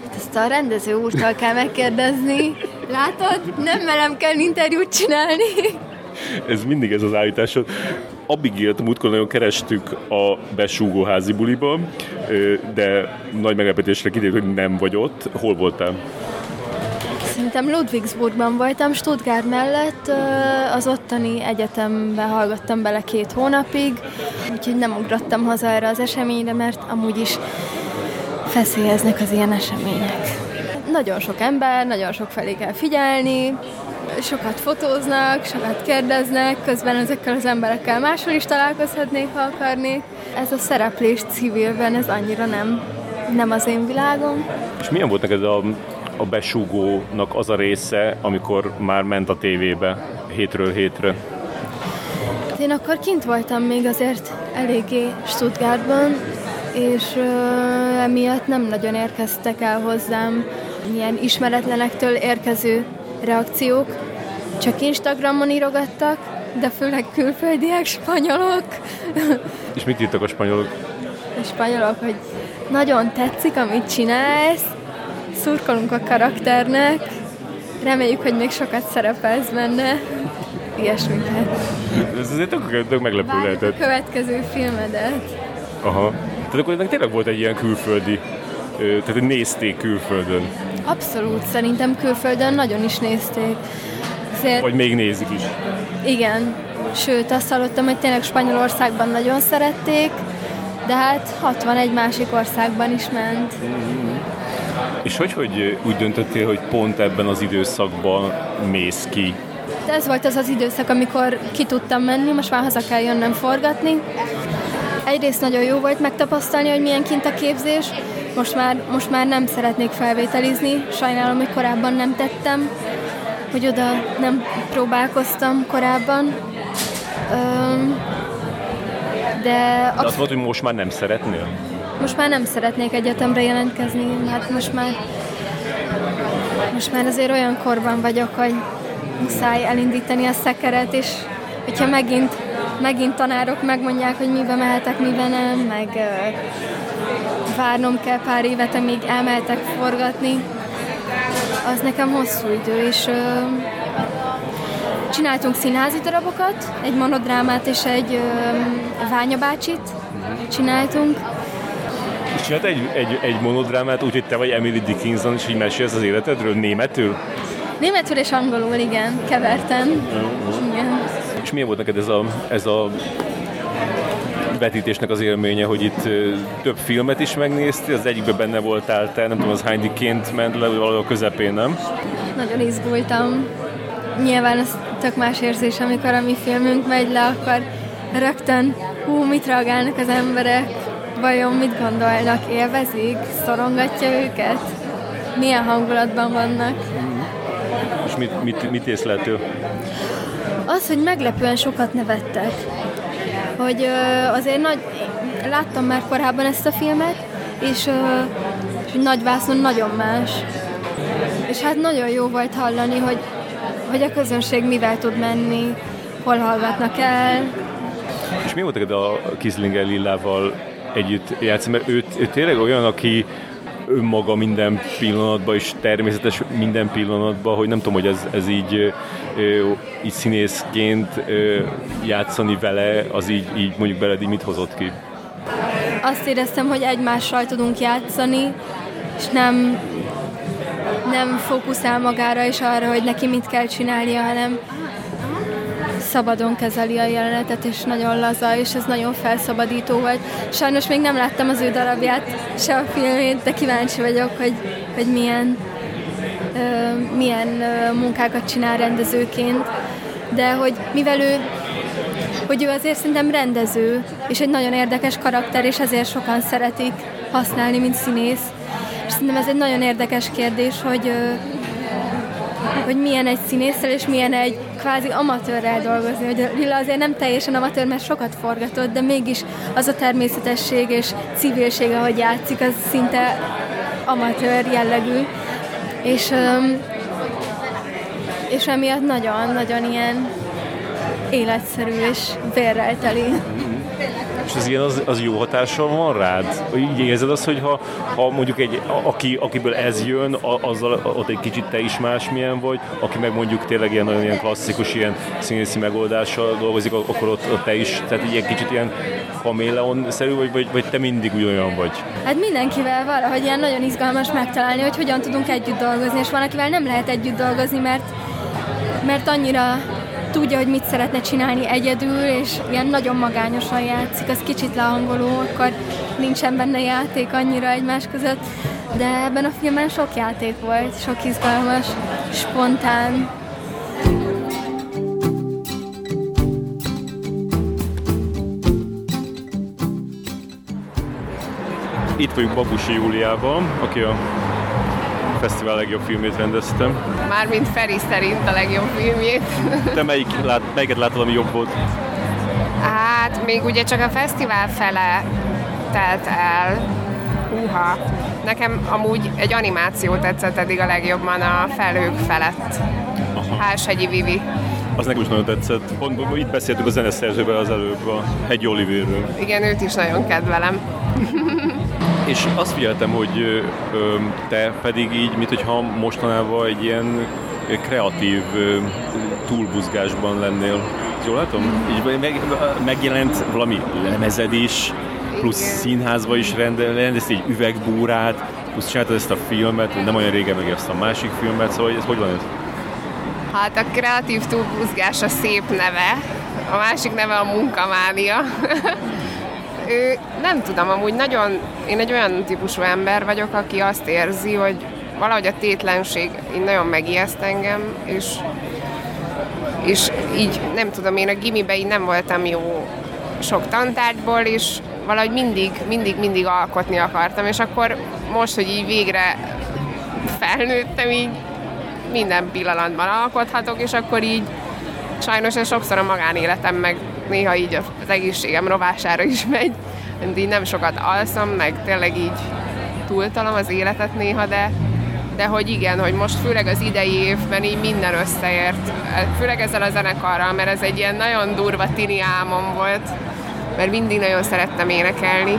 Hát ezt a rendező úrtól kell megkérdezni. Látod? Nem velem kell interjút csinálni. Ez mindig ez az állításod. Abigilt múltkor nagyon kerestük a besúgó házi buliba, de nagy meglepetésre kiderült, hogy nem vagy ott. Hol voltál? Szerintem Ludwigsburgban voltam, Stuttgart mellett, az ottani egyetembe hallgattam bele két hónapig, úgyhogy nem ugrottam haza erre az eseményre, mert amúgy is feszélyeznek az ilyen események. Nagyon sok ember, nagyon sok felé kell figyelni, sokat fotóznak, sokat kérdeznek, közben ezekkel az emberekkel máshol is találkozhatnék, ha akarnék. Ez a szereplés civilben, ez annyira nem, nem az én világom. És milyen volt neked a, a besúgónak az a része, amikor már ment a tévébe hétről hétre? Én akkor kint voltam még azért eléggé Stuttgartban, és uh, emiatt nem nagyon érkeztek el hozzám ilyen ismeretlenektől érkező reakciók. Csak Instagramon írogattak, de főleg külföldiek, spanyolok. És mit írtak a spanyolok? A spanyolok, hogy nagyon tetszik, amit csinálsz, szurkolunk a karakternek, reméljük, hogy még sokat szerepelsz benne. Ilyesmiket. Ez azért tök, meglepő Várjuk lehetett. a következő filmedet. Aha. Tehát akkor ennek tényleg volt egy ilyen külföldi, tehát nézték külföldön. Abszolút, szerintem külföldön nagyon is nézték. Azért... Vagy még nézik is. Igen, sőt azt hallottam, hogy tényleg Spanyolországban nagyon szerették, de hát 61 másik országban is ment. Mm-hmm. És hogy, hogy úgy döntöttél, hogy pont ebben az időszakban mész ki? Ez volt az az időszak, amikor ki tudtam menni, most már haza kell jönnöm forgatni. Egyrészt nagyon jó volt megtapasztalni, hogy milyen kint a képzés, most már, most már nem szeretnék felvételizni, sajnálom, hogy korábban nem tettem, hogy oda nem próbálkoztam korábban. Öm, de... De az volt, hogy most már nem szeretnél? Most már nem szeretnék egyetemre jelentkezni, mert most már most már azért olyan korban vagyok, hogy muszáj elindítani a szekeret, és hogyha megint, megint tanárok megmondják, hogy mibe mehetek, mibe nem, meg várnom kell pár évet, amíg elmehetek forgatni, az nekem hosszú idő, és ö, csináltunk színházi darabokat, egy monodrámát és egy ö, ványabácsit csináltunk. És csinált egy, egy, egy monodrámát, úgyhogy te vagy Emily Dickinson, és így mesélsz az életedről németül? Németül és angolul, igen, kevertem. Igen. És milyen volt neked ez a, ez a vetítésnek az élménye, hogy itt több filmet is megnéztél, az egyikben benne voltál te, nem tudom, az hányiként ment le, valahol a közepén, nem? Nagyon izgultam. Nyilván ez tök más érzés, amikor a mi filmünk megy le, akkor rögtön, hú, mit reagálnak az emberek, vajon mit gondolnak, élvezik, szorongatja őket, milyen hangulatban vannak. És mit, mit, mit észleltél? Az, hogy meglepően sokat nevettek. Hogy azért nagy, láttam már korábban ezt a filmet, és, és nagy vászon nagyon más. És hát nagyon jó volt hallani, hogy, hogy a közönség mivel tud menni, hol hallgatnak el. És mi volt a Kislinger Lillával együtt játszani? Mert ő, ő tényleg olyan, aki önmaga minden pillanatban, és természetes minden pillanatban, hogy nem tudom, hogy ez, ez így, így színészként játszani vele, az így, így mondjuk beled így mit hozott ki? Azt éreztem, hogy egymással tudunk játszani, és nem, nem fókuszál magára és arra, hogy neki mit kell csinálnia, hanem szabadon kezeli a jelenetet, és nagyon laza, és ez nagyon felszabadító volt. Sajnos még nem láttam az ő darabját, se a filmét, de kíváncsi vagyok, hogy, hogy milyen, ö, milyen ö, munkákat csinál rendezőként. De hogy mivel ő hogy ő azért szerintem rendező, és egy nagyon érdekes karakter, és ezért sokan szeretik használni, mint színész. És szerintem ez egy nagyon érdekes kérdés, hogy, hogy milyen egy színésszel, és milyen egy kvázi amatőrrel dolgozni. Hogy Lilla azért nem teljesen amatőr, mert sokat forgatott, de mégis az a természetesség és civilség, ahogy játszik, az szinte amatőr jellegű. És, és emiatt nagyon-nagyon ilyen életszerű és vérrel teli. És az ilyen az, az jó hatással van rád? Így érzed azt, hogy ha, ha mondjuk egy, aki, akiből ez jön, a- azzal ott egy kicsit te is másmilyen vagy, aki meg mondjuk tényleg ilyen nagyon ilyen klasszikus, ilyen színészi megoldással dolgozik, akkor ott, ott te is, tehát egy kicsit ilyen kaméleon-szerű vagy, vagy, vagy te mindig ugyanolyan vagy? Hát mindenkivel valahogy ilyen nagyon izgalmas megtalálni, hogy hogyan tudunk együtt dolgozni, és van, akivel nem lehet együtt dolgozni, mert, mert annyira tudja, hogy mit szeretne csinálni egyedül, és ilyen nagyon magányosan játszik, az kicsit lehangoló, akkor nincsen benne játék annyira egymás között, de ebben a filmben sok játék volt, sok izgalmas, spontán, Itt vagyunk Babusi Júliával, aki a fesztivál legjobb filmét rendeztem. Mármint Feri szerint a legjobb filmjét. Te melyik, lát, melyiket látod, ami jobb volt? Hát még ugye csak a fesztivál fele telt el. Húha. Nekem amúgy egy animáció tetszett eddig a legjobban a felhők felett. Háshegyi Vivi. Az nekem is nagyon tetszett. Pont itt beszéltük a zeneszerzővel az előbb, a Hegy Oliverről. Igen, őt is nagyon kedvelem. És azt figyeltem, hogy te pedig így, mint hogyha mostanában egy ilyen kreatív ö, túlbuzgásban lennél. Jól látom? Így meg, megjelent valami lemezed is, plusz színházba is rendel, rendeztél egy üvegbúrát, plusz csináltad ezt a filmet, nem olyan régen meg ezt a másik filmet, szóval ez hogy van ez? Hát a kreatív túlbuzgás a szép neve, a másik neve a munkamánia. ő, nem tudom, amúgy nagyon, én egy olyan típusú ember vagyok, aki azt érzi, hogy valahogy a tétlenség így nagyon megijeszt engem, és, és így nem tudom, én a gimibe így nem voltam jó sok tantárgyból, és valahogy mindig, mindig, mindig alkotni akartam, és akkor most, hogy így végre felnőttem, így minden pillanatban alkothatok, és akkor így sajnos ez sokszor a magánéletem meg néha így az egészségem rovására is megy, így nem sokat alszom, meg tényleg így túltalom az életet néha, de, de hogy igen, hogy most főleg az idei évben így minden összeért, főleg ezzel a zenekarral, mert ez egy ilyen nagyon durva tini álmom volt, mert mindig nagyon szerettem énekelni.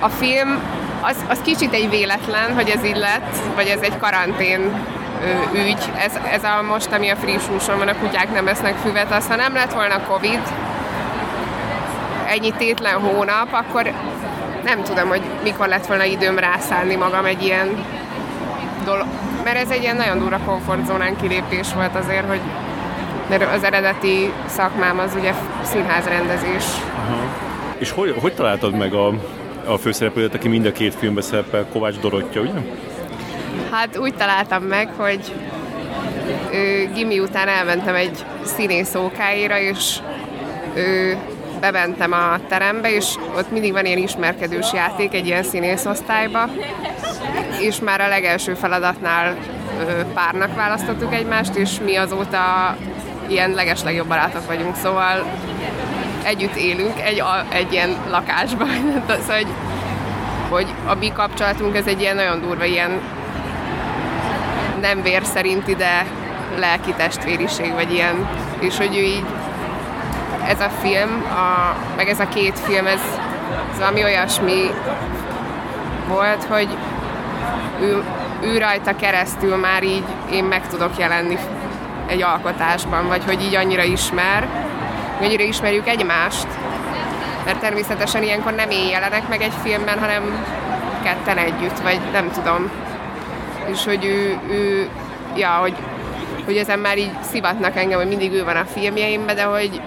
A film az, az kicsit egy véletlen, hogy ez így lett, vagy ez egy karantén ügy. Ez, ez a most, ami a friss húson van, a kutyák nem esznek füvet, az ha nem lett volna Covid, ennyi tétlen hónap, akkor nem tudom, hogy mikor lett volna időm rászállni magam egy ilyen dolog. Mert ez egy ilyen nagyon durva komfortzónán kilépés volt azért, hogy mert az eredeti szakmám az ugye színházrendezés. Aha. És hogy, hogy találtad meg a, a főszereplőt, aki mind a két filmben szerepel, Kovács Dorottya, ugye? Hát úgy találtam meg, hogy ő, gimi után elmentem egy színész ókáira, és ő, bementem a terembe, és ott mindig van ilyen ismerkedős játék egy ilyen színészosztályba, és már a legelső feladatnál párnak választottuk egymást, és mi azóta ilyen legeslegjobb barátok vagyunk, szóval együtt élünk egy, a, egy ilyen lakásban, szóval, hogy, hogy a mi kapcsolatunk ez egy ilyen nagyon durva, ilyen nem vér szerinti, de lelki testvériség, vagy ilyen, és hogy ő így ez a film, a, meg ez a két film, ez, ez valami olyasmi volt, hogy ő, ő rajta keresztül már így én meg tudok jelenni egy alkotásban, vagy hogy így annyira ismer, annyira ismerjük egymást, mert természetesen ilyenkor nem én jelenek meg egy filmben, hanem ketten együtt, vagy nem tudom. És hogy ő, ő ja, hogy, hogy ezen már így szivatnak engem, hogy mindig ő van a filmjeimben, de hogy,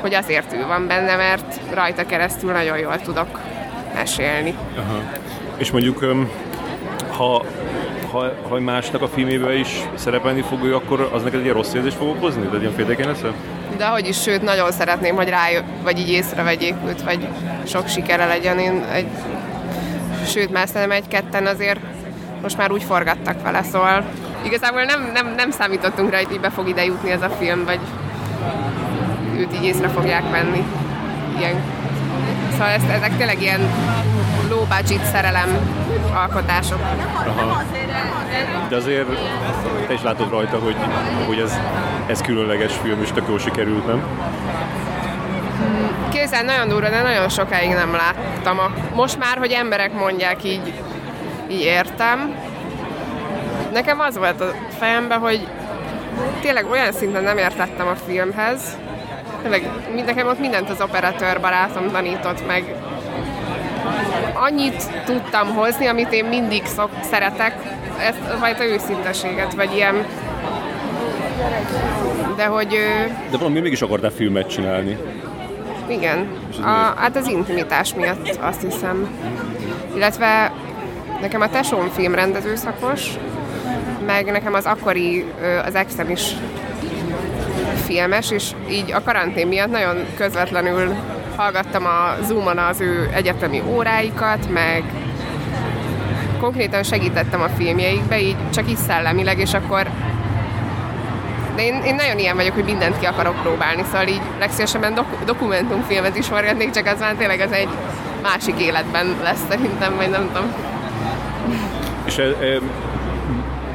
hogy azért ő van benne, mert rajta keresztül nagyon jól tudok mesélni. Aha. És mondjuk, ha ha, ha másnak a filmében is szerepelni fog ő, akkor az neked egy rossz érzést fog okozni? De ilyen féltékeny leszel? De hogy is, sőt, nagyon szeretném, hogy rájö, vagy így észrevegyék őt, vagy sok sikere legyen. Én egy, sőt, már szerintem egy-ketten azért most már úgy forgattak vele, szóval igazából nem, nem, nem számítottunk rá, hogy így be fog ide jutni ez a film, vagy őt így észre fogják venni. Ilyen. Szóval ezt, ezek tényleg ilyen low budget szerelem alkotások. Aha. De azért te is látod rajta, hogy, hogy ez, ez különleges film, és tök jól sikerült, nem? Kézzel nagyon durva, de nagyon sokáig nem láttam. Most már, hogy emberek mondják, így, így értem. Nekem az volt a fejemben, hogy tényleg olyan szinten nem értettem a filmhez. Tényleg nekem ott mindent az operatőr barátom tanított meg annyit tudtam hozni, amit én mindig szok, szeretek, ezt a fajta őszinteséget, vagy ilyen de hogy... De valami mégis akartál filmet csinálni. Igen. A, hát az intimitás miatt azt hiszem. Illetve nekem a tesóm filmrendező szakos, meg nekem az akkori, az exem is filmes, és így a karantén miatt nagyon közvetlenül hallgattam a Zoom-on az ő egyetemi óráikat, meg konkrétan segítettem a filmjeikbe, így csak is szellemileg, és akkor de én, én nagyon ilyen vagyok, hogy mindent ki akarok próbálni, szóval így legszívesebben dok- dokumentumfilmet is forgatnék, csak az már tényleg az egy másik életben lesz szerintem, vagy nem tudom. És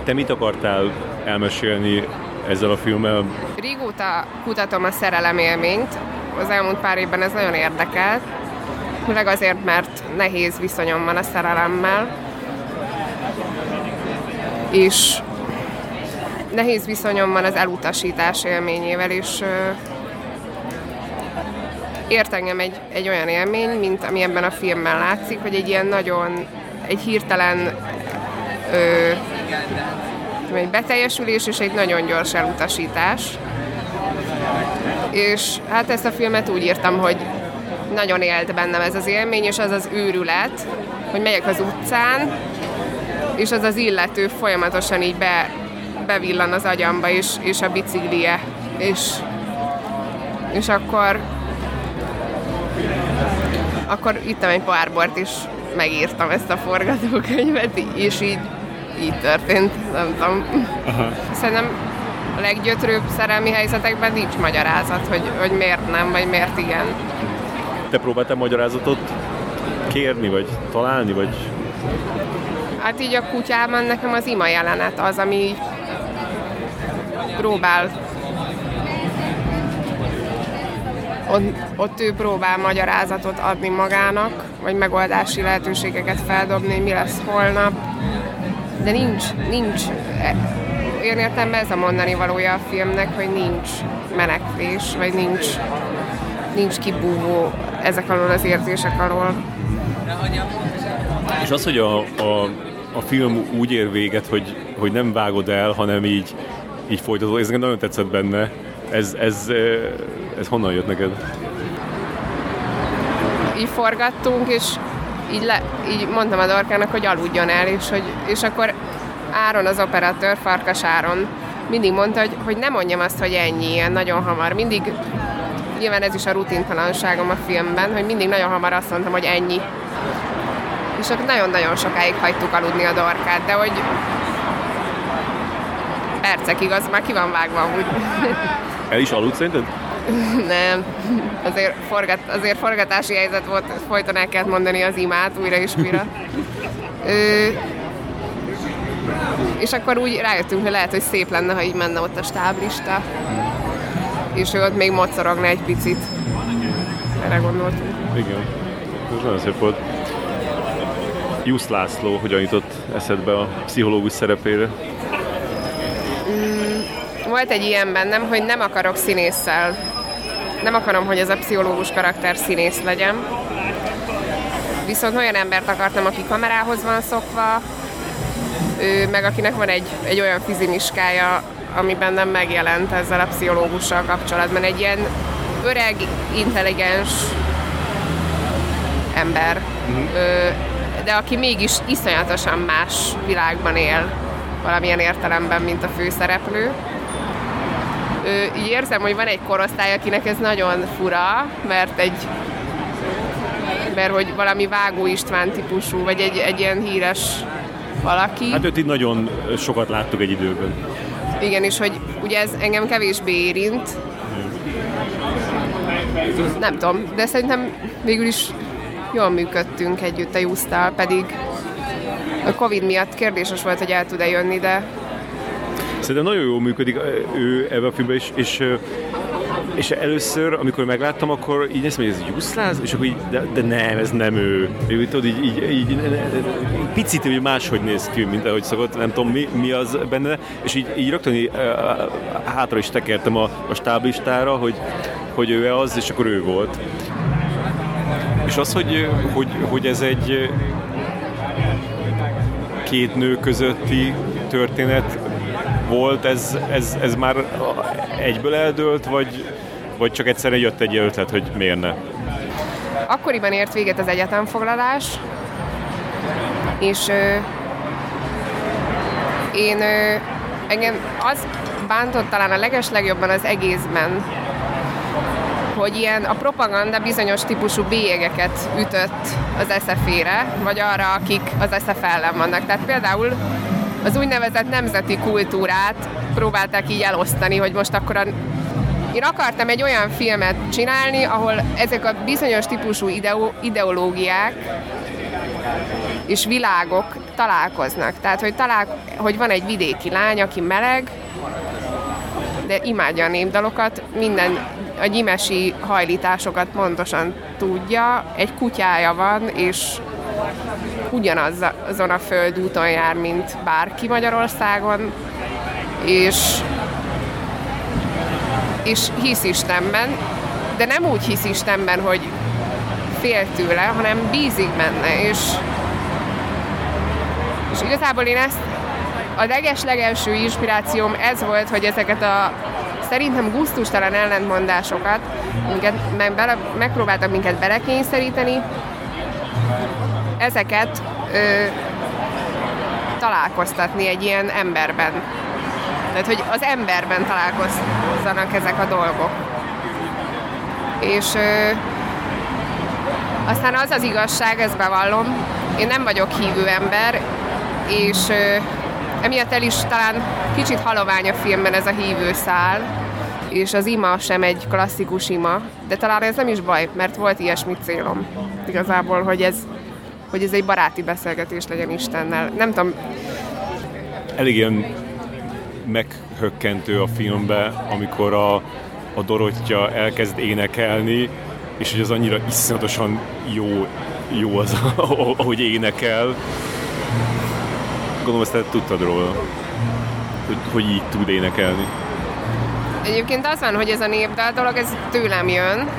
te mit akartál elmesélni ezzel a filmmel? Régóta kutatom a szerelem élményt, az elmúlt pár évben ez nagyon érdekelt, főleg azért, mert nehéz viszonyom van a szerelemmel, és nehéz viszonyom van az elutasítás élményével, és ért engem egy, egy olyan élmény, mint ami ebben a filmben látszik, hogy egy ilyen nagyon, egy hirtelen ö, egy beteljesülés és egy nagyon gyors elutasítás. És hát ezt a filmet úgy írtam, hogy nagyon élt bennem ez az élmény, és az az őrület, hogy megyek az utcán, és az az illető folyamatosan így be, bevillan az agyamba, és, és a biciklie, és, és akkor akkor ittam egy pohár bort, és megírtam ezt a forgatókönyvet, és így, így történt, nem tudom. Aha. Szerintem a leggyötrőbb szerelmi helyzetekben nincs magyarázat, hogy, hogy miért nem, vagy miért igen. Te próbáltál magyarázatot kérni, vagy találni, vagy... Hát így a kutyában nekem az ima jelenet az, ami próbál ott, ott ő próbál magyarázatot adni magának, vagy megoldási lehetőségeket feldobni, mi lesz holnap, de nincs, nincs, olyan értelemben ez a mondani valója a filmnek, hogy nincs menekvés, vagy nincs, nincs kibúvó ezek alól az érzések alól. És az, hogy a, a, a film úgy ér véget, hogy, hogy nem vágod el, hanem így, így folytatod, ez nekem nagyon tetszett benne. Ez, ez, ez honnan jött neked? Így forgattunk, és így, le, így mondtam a Dorkának, hogy aludjon el, és, hogy, és akkor Áron, az operatőr, Farkas Áron mindig mondta, hogy, hogy nem mondjam azt, hogy ennyi, ilyen nagyon hamar. Mindig, nyilván ez is a rutintalanságom a filmben, hogy mindig nagyon hamar azt mondtam, hogy ennyi. És akkor nagyon-nagyon sokáig hagytuk aludni a dorkát, de hogy percekig az már ki van vágva úgy. El is aludt szerinted? Nem. Azért, forgat, azért forgatási helyzet volt, folyton el kellett mondani az imát újra és újra. Ö, és akkor úgy rájöttünk, hogy lehet, hogy szép lenne, ha így menne ott a stáblista. És ő ott még mocorogna egy picit. Erre gondoltunk. Igen. Ez nagyon szép volt. Jusz László hogyan jutott eszedbe a pszichológus szerepére? Mm, volt egy ilyen bennem, hogy nem akarok színésszel. Nem akarom, hogy ez a pszichológus karakter színész legyen. Viszont olyan embert akartam, aki kamerához van szokva, ő, meg akinek van egy, egy olyan fizimiskája, ami bennem megjelent ezzel a pszichológussal kapcsolatban. Egy ilyen öreg, intelligens ember, uh-huh. ö, de aki mégis iszonyatosan más világban él valamilyen értelemben, mint a főszereplő. Így érzem, hogy van egy korosztály, akinek ez nagyon fura, mert egy mert hogy valami Vágó István típusú, vagy egy, egy ilyen híres valaki. Hát őt így nagyon sokat láttuk egy időben. Igen, és hogy ugye ez engem kevésbé érint. Nem tudom, de szerintem végül is jól működtünk együtt a Jusztal, pedig a Covid miatt kérdéses volt, hogy el tud-e jönni, de Szerintem nagyon jól működik ő ebbe a filmben, és, és és először, amikor megláttam, akkor így ezt mondja, ez Juszláz, és akkor így, de, de nem, ez nem ő. ő tudod, így, így, így, picit hogy máshogy néz ki, mint ahogy szokott, nem tudom mi, mi az benne, és így, így rögtön így, hátra is tekertem a, a stáblistára, hogy, hogy ő az, és akkor ő volt. És az, hogy, hogy, hogy ez egy két nő közötti történet volt, ez, ez, ez már egyből eldőlt, vagy, vagy csak egyszerre jött egy ötlet, hogy miért ne? Akkoriban ért véget az egyetemfoglalás, és ö, én ö, engem az bántott talán a leges legjobban az egészben, hogy ilyen a propaganda bizonyos típusú bélyegeket ütött az SZF-ére, vagy arra, akik az SZF ellen vannak. Tehát például az úgynevezett nemzeti kultúrát próbálták így elosztani, hogy most akkor a én akartam egy olyan filmet csinálni, ahol ezek a bizonyos típusú ideo- ideológiák és világok találkoznak. Tehát, hogy, talál, hogy van egy vidéki lány, aki meleg, de imádja a népdalokat, minden a gyimesi hajlításokat pontosan tudja, egy kutyája van, és ugyanaz azon a földúton jár, mint bárki Magyarországon, és és hisz Istenben, de nem úgy hisz Istenben, hogy fél tőle, hanem bízik benne, és, és igazából én ezt a leges legelső inspirációm ez volt, hogy ezeket a szerintem gusztustalan ellentmondásokat, amiket meg bele, megpróbáltak minket belekényszeríteni, ezeket ö, találkoztatni egy ilyen emberben. Tehát, hogy az emberben találkozzanak ezek a dolgok. És ö, aztán az az igazság, ezt bevallom, én nem vagyok hívő ember, és ö, emiatt el is talán kicsit halovány a filmben ez a hívő szál, és az ima sem egy klasszikus ima, de talán ez nem is baj, mert volt ilyesmi célom igazából, hogy ez, hogy ez egy baráti beszélgetés legyen Istennel. Nem tudom. Elég ilyen meghökkentő a filmbe, amikor a, a Dorottya elkezd énekelni, és hogy az annyira iszonyatosan jó, jó az, ahogy énekel. Gondolom, ezt te tudtad róla, hogy, hogy így tud énekelni. Egyébként az van, hogy ez a népdal dolog, ez tőlem jön.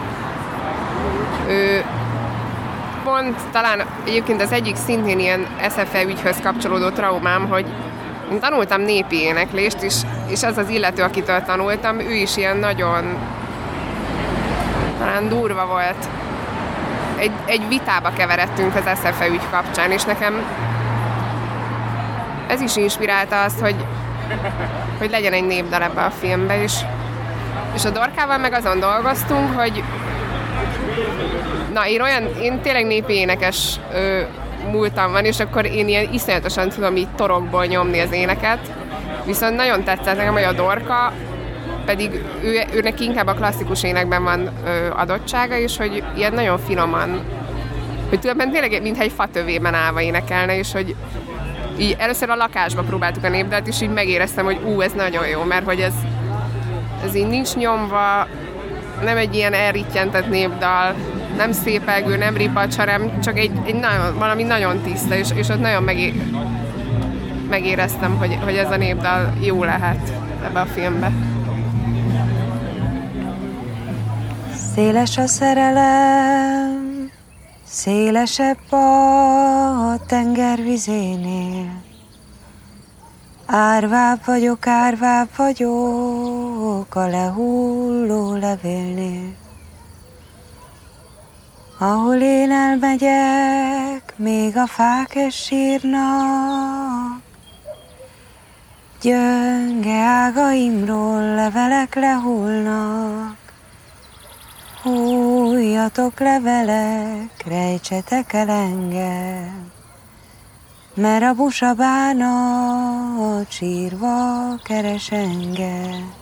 Ő, pont talán egyébként az egyik szintén ilyen SFE ügyhöz kapcsolódó traumám, hogy én tanultam népi éneklést, és, és az az illető, akitől tanultam, ő is ilyen nagyon talán durva volt. Egy, egy vitába keveredtünk az SFE ügy kapcsán, és nekem ez is inspirálta azt, hogy, hogy legyen egy népdal ebbe a filmbe, és, és a Dorkával meg azon dolgoztunk, hogy na, én olyan, én tényleg népi énekes ö, múltam van, és akkor én ilyen iszonyatosan tudom így torokból nyomni az éneket. Viszont nagyon tetszett nekem, hogy a Dorka pedig ő, őnek inkább a klasszikus énekben van ö, adottsága, és hogy ilyen nagyon finoman, hogy tulajdonképpen tényleg mintha egy fatövében állva énekelne, és hogy így először a lakásba próbáltuk a népdalt, és így megéreztem, hogy ú, ez nagyon jó, mert hogy ez, ez így nincs nyomva, nem egy ilyen elrittyentett népdal, nem szépelgő, nem ripacs, hanem csak egy, egy nagyon, valami nagyon tiszta, és, és ott nagyon megé, megéreztem, hogy, hogy ez a népdal jó lehet ebbe a filmbe. Széles a szerelem, szélesebb a tenger vizénél. Árvább vagyok, árvább vagyok a lehulló levélnél. Ahol én elmegyek, még a fák is sírnak. Gyönge ágaimról levelek lehullnak. Hújjatok levelek, rejtsetek el engem, mert a busa bánat sírva keres engem.